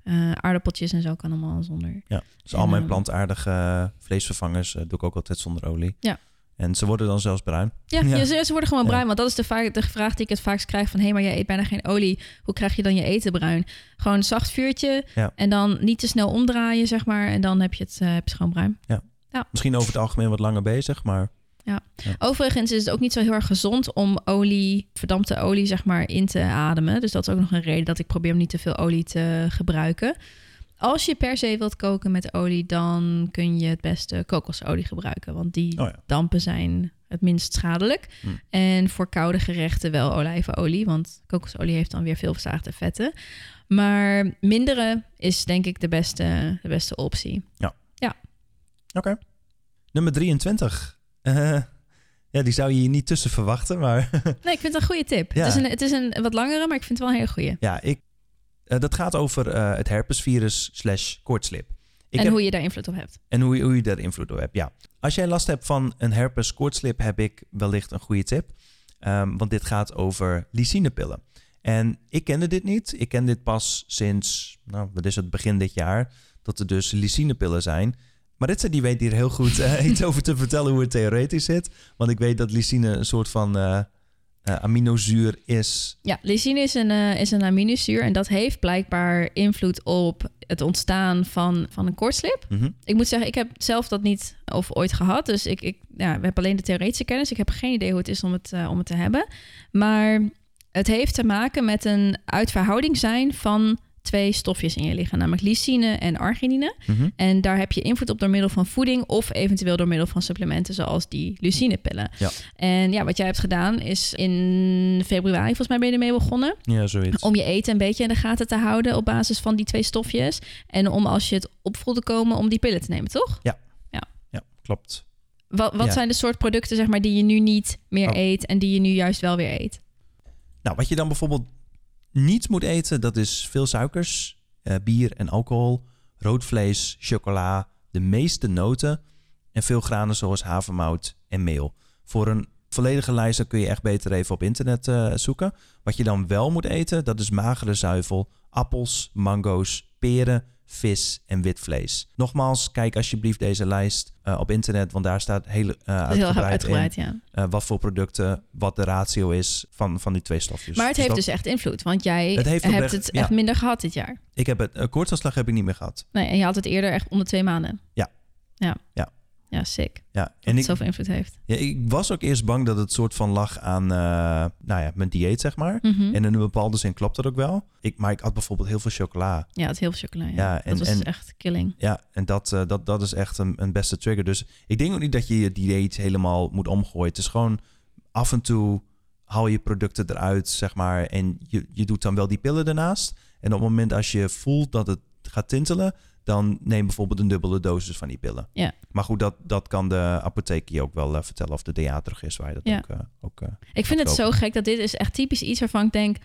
Eh, aardappeltjes en zo kan allemaal zonder. Ja, dus En, al mijn ehm, plantaardige eh, vleesvervangers eh, doe ik ook altijd zonder olie. Ja. En ze worden dan zelfs bruin. Ja, Ja. ja. Ze, ze worden gewoon Ja. bruin. Want dat is de, vaak, de vraag die ik het vaakst krijg van... hé, hey, maar jij eet bijna geen olie. Hoe krijg je dan je eten bruin? Gewoon een zacht vuurtje Ja. en dan niet te snel omdraaien, zeg maar. En dan heb je het, eh, heb je het gewoon bruin. Misschien over het algemeen wat langer bezig, maar Overigens is het ook niet zo heel erg gezond om olie, verdampte olie, zeg maar, in te ademen. Dus dat is ook nog een reden dat ik probeer om niet te veel olie te gebruiken. Als je per se wilt koken met olie, dan kun je het beste kokosolie gebruiken. Want die oh ja. dampen zijn het minst schadelijk. Hm. En voor koude gerechten wel olijfolie, want kokosolie heeft dan weer veel verzaagde vetten. Maar mindere is denk ik de beste, de beste optie. Oké. Nummer 23. Eh, ja, die zou je hier niet tussen verwachten, maar Nee, ik vind het een goede tip. Ja. Het, is een, het is een wat langere, maar ik vind het wel een hele goede. ja, ik, eh, dat gaat over eh, het herpesvirus slash koortslip. Ik en heb- hoe je daar invloed op hebt. En hoe je, hoe je daar invloed op hebt, ja. Als jij last hebt van een herpes koortslip, heb ik wellicht een goede tip. Ehm, want dit gaat over lysinepillen. En ik kende dit niet. Ik ken dit pas sinds, nou, wat is het, begin dit jaar. Dat er dus lysinepillen zijn. Maritza die weet hier heel goed eh, iets over te vertellen hoe het theoretisch zit. Want ik weet dat lysine een soort van eh, eh, aminozuur is. Ja, lysine is een, is een aminozuur en dat heeft blijkbaar invloed op het ontstaan van, van een koortslip. Mhm. Ik moet zeggen, ik heb zelf dat niet of ooit gehad. Dus ik, ik ja, we hebben alleen de theoretische kennis. Ik heb geen idee hoe het is om het, om het te hebben. Maar het heeft te maken met een uitverhouding zijn van twee stofjes in je lichaam, namelijk lysine en arginine. Mhm. En daar heb je invloed op door middel van voeding of eventueel door middel van supplementen zoals die lucinepillen. Ja. En ja, wat jij hebt gedaan is in februari, volgens mij ben je ermee begonnen, Ja, zoiets. om je eten een beetje in de gaten te houden op basis van die twee stofjes. En om als je het op voelde komen, om die pillen te nemen, toch? Ja, klopt. Wat, wat Ja. zijn de soort producten zeg maar, die je nu niet meer Oh. eet en die je nu juist wel weer eet? Nou, wat je dan bijvoorbeeld niet moet eten, dat is veel suikers, eh, bier en alcohol, rood vlees, chocola, de meeste noten en veel granen zoals havermout en meel. Voor een volledige lijst kun je echt beter even op internet eh, zoeken. Wat je dan wel moet eten, dat is magere zuivel, appels, mango's, peren, vis en wit vlees. Nogmaals, kijk alsjeblieft deze lijst eh, op internet, want daar staat hele, eh, Dat is heel uitgebreid, in uitgebreid, ja. eh, wat voor producten, wat de ratio is van, van die twee stofjes. Maar het Dus heeft dat- dus echt invloed, want jij Het hebt het ja. echt minder gehad dit jaar. Ik heb het, koortsaanslag heb ik niet meer gehad. Nee, en je had het eerder echt om de twee maanden. Ja. Ja. Ja. Ja, sick. Ja, En ik, zoveel invloed heeft. ja, ik was ook eerst bang dat het soort van lag aan eh, nou ja, mijn dieet, zeg maar. Mhm. En in een bepaalde zin klopt dat ook wel. Ik, maar ik had bijvoorbeeld heel veel chocola. Ja, het heel veel chocola. Ja, Ja, en- dat was en- echt killing. Ja, en dat, eh, dat, dat is echt een, een beste trigger. Dus ik denk ook niet dat je je dieet helemaal moet omgooien. Het is gewoon af en toe haal je producten eruit, zeg maar. En je, je doet dan wel die pillen ernaast. En op het moment als je voelt dat het gaat tintelen... dan neem bijvoorbeeld een dubbele dosis van die pillen. Ja. Maar goed, dat, dat kan de apotheek je ook wel eh, vertellen... of de DA terug is waar je dat Ja. ook... eh, ook eh, Ik vind het kopen. zo gek dat dit is echt typisch iets waarvan ik denk...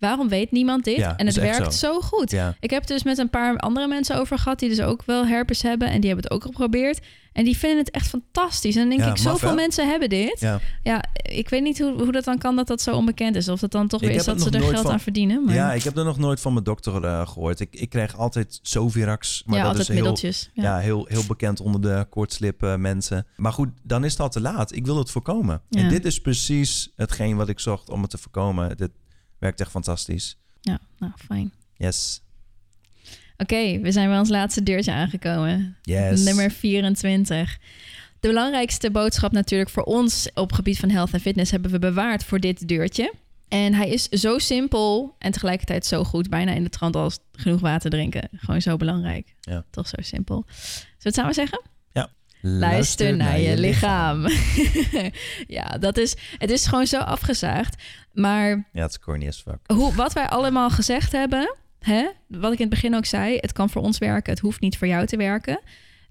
waarom weet niemand dit? Ja, en het werkt zo, goed. ja, Ik heb het dus met een paar andere mensen over gehad... die dus ook wel herpes hebben en die hebben het ook geprobeerd. En die vinden het echt fantastisch. En dan denk Ja, ik, zoveel mensen hebben dit. ja. Ja, ik weet niet hoe, hoe dat dan kan dat dat zo onbekend is. Of dat dan toch Ik weer is dat ze er geld van- aan verdienen. Maar ja, ik heb er nog nooit van mijn dokter eh, gehoord. Ik, ik krijg altijd Sovirax, maar ja, dat altijd is heel. Ja. Ja, heel, heel bekend onder de koortslip mensen. Maar goed, dan is het al te laat. Ik wil het voorkomen. En dit is precies hetgeen wat ik zocht om het te voorkomen. Dit werkt echt fantastisch. ja, nou fijn. Yes. Oké, we zijn bij ons laatste deurtje aangekomen. Yes. Nummer 24. De belangrijkste boodschap natuurlijk voor ons op gebied van health en fitness hebben we bewaard voor dit deurtje. En hij is zo simpel en tegelijkertijd zo goed. Bijna in de trant als genoeg water drinken. Gewoon zo belangrijk. Ja. Toch zo simpel. Zullen we het samen zeggen? Luister, naar je lichaam. ja, dat is, het is gewoon zo afgezaagd. Maar Ja, het is corny as fuck. hoe, wat wij allemaal gezegd hebben, hè, wat ik in het begin ook zei, het kan voor ons werken, het hoeft niet voor jou te werken.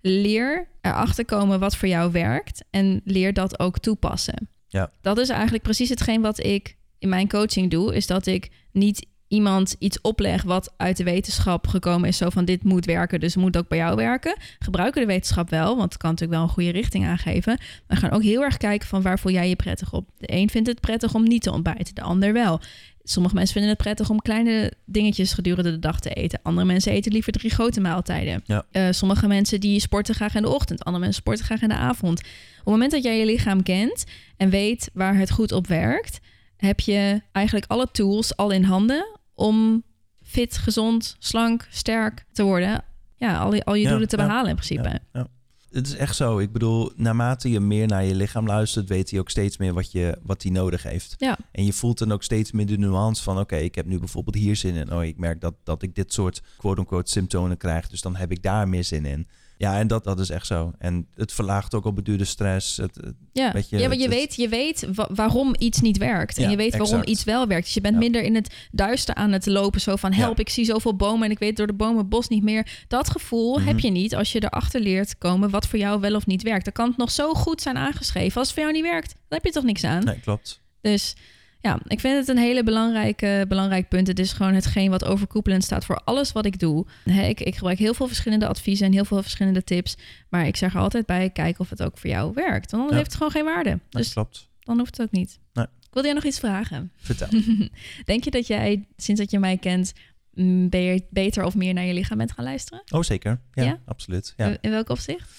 Leer erachter komen wat voor jou werkt en leer dat ook toepassen. Ja. Dat is eigenlijk precies hetgeen wat ik in mijn coaching doe, is dat ik niet iemand iets opleg wat uit de wetenschap gekomen is, zo van dit moet werken, dus het moet ook bij jou werken. Gebruiken de wetenschap wel, want het kan natuurlijk wel een goede richting aangeven. We gaan ook heel erg kijken van waar voel jij je prettig op. De een vindt het prettig om niet te ontbijten, de ander wel. Sommige mensen vinden het prettig om kleine dingetjes gedurende de dag te eten. Andere mensen eten liever drie grote maaltijden. Ja. Eh, sommige mensen die sporten graag in de ochtend. Andere mensen sporten graag in de avond. Op het moment dat jij je lichaam kent en weet waar het goed op werkt, heb je eigenlijk alle tools al in handen om fit, gezond, slank, sterk te worden. Ja, al, je- al je Ja, doelen te ja, behalen in principe. Ja. Het is echt zo. Ik bedoel, naarmate je meer naar je lichaam luistert, weet hij ook steeds meer wat hij wat die nodig heeft. Ja. En je voelt dan ook steeds meer de nuance van... oké, ik heb nu bijvoorbeeld hier zin in. Oh, ik merk dat, dat ik dit soort quote-unquote symptomen krijg. Dus dan heb ik daar meer zin in. Ja, en dat, dat is echt zo. En het verlaagt ook op beduurde stress. Het, het- Ja, Weet je, ja want je het- weet, je weet wa- waarom iets niet werkt. En Ja, je weet waarom exact. iets wel werkt. Dus je bent Ja. minder in het duister aan het lopen. Zo van, help, Ja. ik zie zoveel bomen en ik weet door de bomen het bos niet meer. Dat gevoel Mhm. heb je niet als je erachter leert komen wat voor jou wel of niet werkt. Dan kan het nog zo goed zijn aangeschreven. Als het voor jou niet werkt, dan heb je toch niks aan. nee, klopt. Dus ja, ik vind het een hele belangrijke, belangrijk punt. Het is gewoon hetgeen wat overkoepelend staat voor alles wat ik doe. Ik, ik gebruik heel veel verschillende adviezen en heel veel verschillende tips. Maar ik zeg er altijd bij, kijk of het ook voor jou werkt. Want dan Ja. heeft het gewoon geen waarde. Dus klopt. dan hoeft het ook niet. Nee. Ik wilde jij nog iets vragen. Vertel. Denk je dat jij, sinds dat je mij kent, mm, beter of meer naar je lichaam bent gaan luisteren? Oh, zeker. Ja, Ja? absoluut. Ja. In- welk opzicht?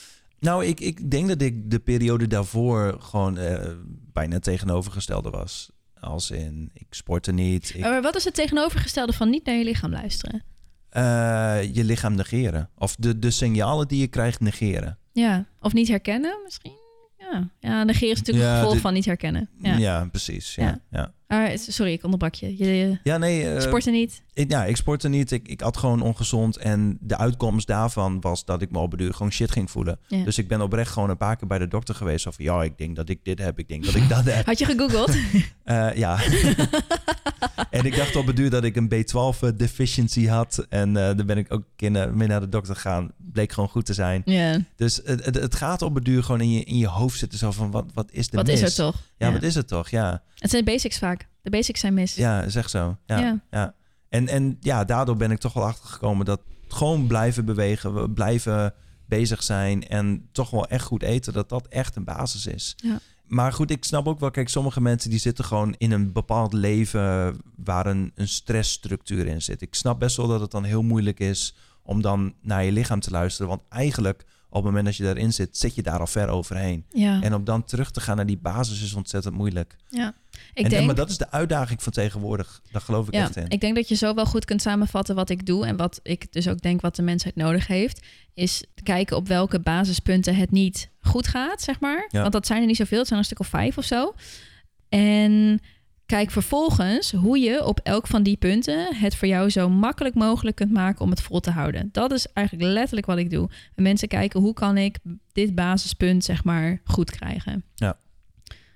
Nou, ik, ik denk dat ik de periode daarvoor gewoon eh, bijna tegenovergestelde was. Als in, ik sportte niet. Ik, Maar wat is het tegenovergestelde van niet naar je lichaam luisteren? eh, je lichaam negeren. Of de, de signalen die je krijgt negeren. Ja, of niet herkennen misschien? Ja, ja negeren is natuurlijk Ja, een gevolg dit- van niet herkennen. Ja. Ja, precies. Ja, Ja. Ah, sorry, ik onderbrak je. Je, je ja nee. eh, sportte niet? ik, ja, ik sportte niet. Ik, ik at gewoon ongezond. En de uitkomst daarvan was dat ik me op duur gewoon shit ging voelen. Ja. Dus ik ben oprecht gewoon een paar keer bij de dokter geweest. Of ja, ik denk dat ik dit heb. Ik denk dat ik dat heb. Had je gegoogeld? Eh, ja. en ik dacht op het duur dat ik een B12 deficiency had. En eh dan ben ik ook naar- mee naar de dokter gegaan. Bleek gewoon goed te zijn. ja. Dus het, het, het gaat op het duur gewoon in je, in je hoofd zitten. Zo van, wat, wat is de Wat mis? is er toch? Ja, wat is het toch? Ja, Het zijn de basics vaak. De basics zijn mis. ja echt zo. Ja, Ja. En, en ja, daardoor ben ik toch wel achtergekomen dat gewoon blijven bewegen. we Blijven bezig zijn. En toch wel echt goed eten. Dat dat echt een basis is. Ja. Maar goed, ik snap ook wel, kijk, sommige mensen die zitten gewoon in een bepaald leven waar een, een stressstructuur in zit. Ik snap best wel dat het dan heel moeilijk is om dan naar je lichaam te luisteren. Want eigenlijk, op het moment dat je daarin zit, zit je daar al ver overheen. Ja. En om dan terug te gaan naar die basis is ontzettend moeilijk. ja. Ik en, en- denk... maar dat is de uitdaging van tegenwoordig. Daar geloof ik ja, echt in. ik denk dat je zo wel goed kunt samenvatten wat ik doe en wat ik dus ook denk wat de mensheid nodig heeft, is kijken op welke basispunten het niet goed gaat, zeg maar. Ja. Want dat zijn er niet zoveel, het zijn er een stuk of vijf of zo. En kijk vervolgens hoe je op elk van die punten het voor jou zo makkelijk mogelijk kunt maken om het vol te houden. Dat is eigenlijk letterlijk wat ik doe. Mensen kijken hoe kan ik dit basispunt zeg maar goed krijgen. Ja.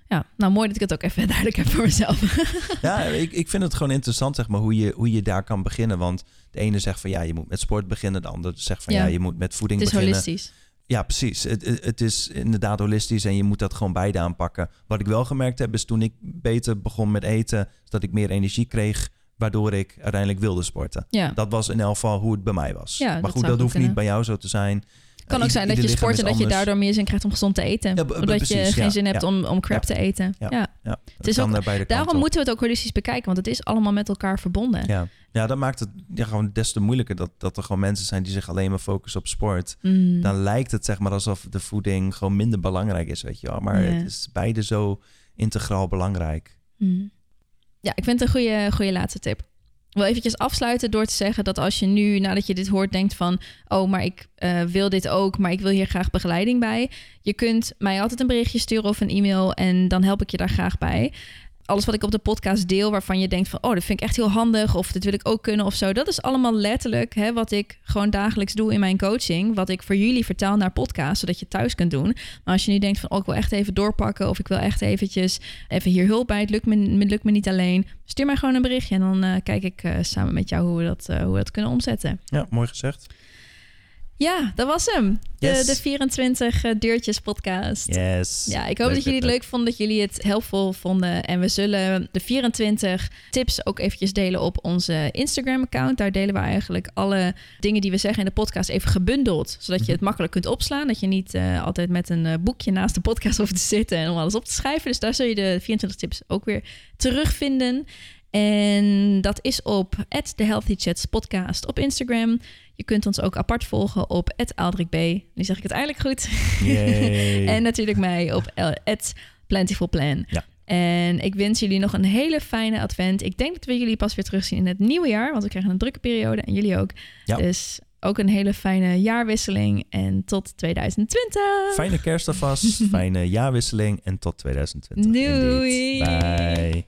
Ja, nou mooi dat ik het ook even duidelijk heb voor mezelf. Ja, ik, ik vind het gewoon interessant, zeg maar, hoe je, hoe je daar kan beginnen. Want de ene zegt van ja, je moet met sport beginnen. De ander zegt van ja, Ja. je moet met voeding Het is beginnen. holistisch. Ja, precies. Het, het het is inderdaad holistisch en je moet dat gewoon beide aanpakken. Wat ik wel gemerkt heb, is toen ik beter begon met eten, dat ik meer energie kreeg, waardoor ik uiteindelijk wilde sporten. Ja. Dat was in elk geval hoe het bij mij was. Ja, maar goed, dat hoeft niet bij jou zo te zijn. kan Eh, ook zijn dat je sport en dat je daardoor meer zin krijgt om gezond te eten. Ja, Omdat je geen ja, zin hebt ja. om, om crap Ja. te eten. Ja. Ja. Ja, Het is ook- Daarom moeten we het ook holistisch bekijken, want het is allemaal met elkaar verbonden. Ja. dat maakt het ja, gewoon des te moeilijker dat, dat er gewoon mensen zijn die zich alleen maar focussen op sport. Mm. Dan lijkt het zeg maar alsof de voeding gewoon minder belangrijk is, weet je wel. Maar het is beide zo integraal belangrijk. Mm. Ja, ik vind het een goede, goede laatste tip. Wil eventjes afsluiten door te zeggen dat als je nu, nadat je dit hoort, denkt van... oh, maar ik eh, wil dit ook, maar ik wil hier graag begeleiding bij. Je kunt mij altijd een berichtje sturen of een e-mail en dan help ik je daar graag bij. Alles wat ik op de podcast deel, waarvan je denkt van... oh, dat vind ik echt heel handig of dit wil ik ook kunnen of zo. Dat is allemaal letterlijk hè, wat ik gewoon dagelijks doe in mijn coaching. Wat ik voor jullie vertaal naar podcast, zodat je thuis kunt doen. Maar als je nu denkt van, oh, ik wil echt even doorpakken... of ik wil echt eventjes even hier hulp bij, het lukt me, lukt me niet alleen... stuur mij gewoon een berichtje en dan eh, kijk ik eh, samen met jou hoe we, dat, eh, hoe we dat kunnen omzetten. Ja, mooi gezegd. Ja, dat was hem. De, Yes. de 24 eh, deurtjes podcast. Yes. Ja, ik hoop dat jullie het leuk vonden, dat jullie het helpvol vonden. En we zullen de 24 tips ook eventjes delen op onze Instagram-account. Daar delen we eigenlijk alle dingen die we zeggen in de podcast even gebundeld. Zodat je het makkelijk kunt opslaan. Dat je niet eh, altijd met een eh, boekje naast de podcast hoeft te zitten en om alles op te schrijven. Dus daar zul je de 24 tips ook weer terugvinden. En dat is op The Healthy Chats podcast op Instagram. Je kunt ons ook apart volgen op @aaldrikb. Nu zeg ik het eindelijk goed. En natuurlijk mij op at Plentiful Plan. Ja. En ik wens jullie nog een hele fijne advent. Ik denk dat we jullie pas weer terugzien in het nieuwe jaar. Want we krijgen een drukke periode en jullie ook. Ja. Dus ook een hele fijne jaarwisseling. En tot 2020. Fijne kerst alvast, fijne jaarwisseling en tot 2020. Doei. Indeed. Bye.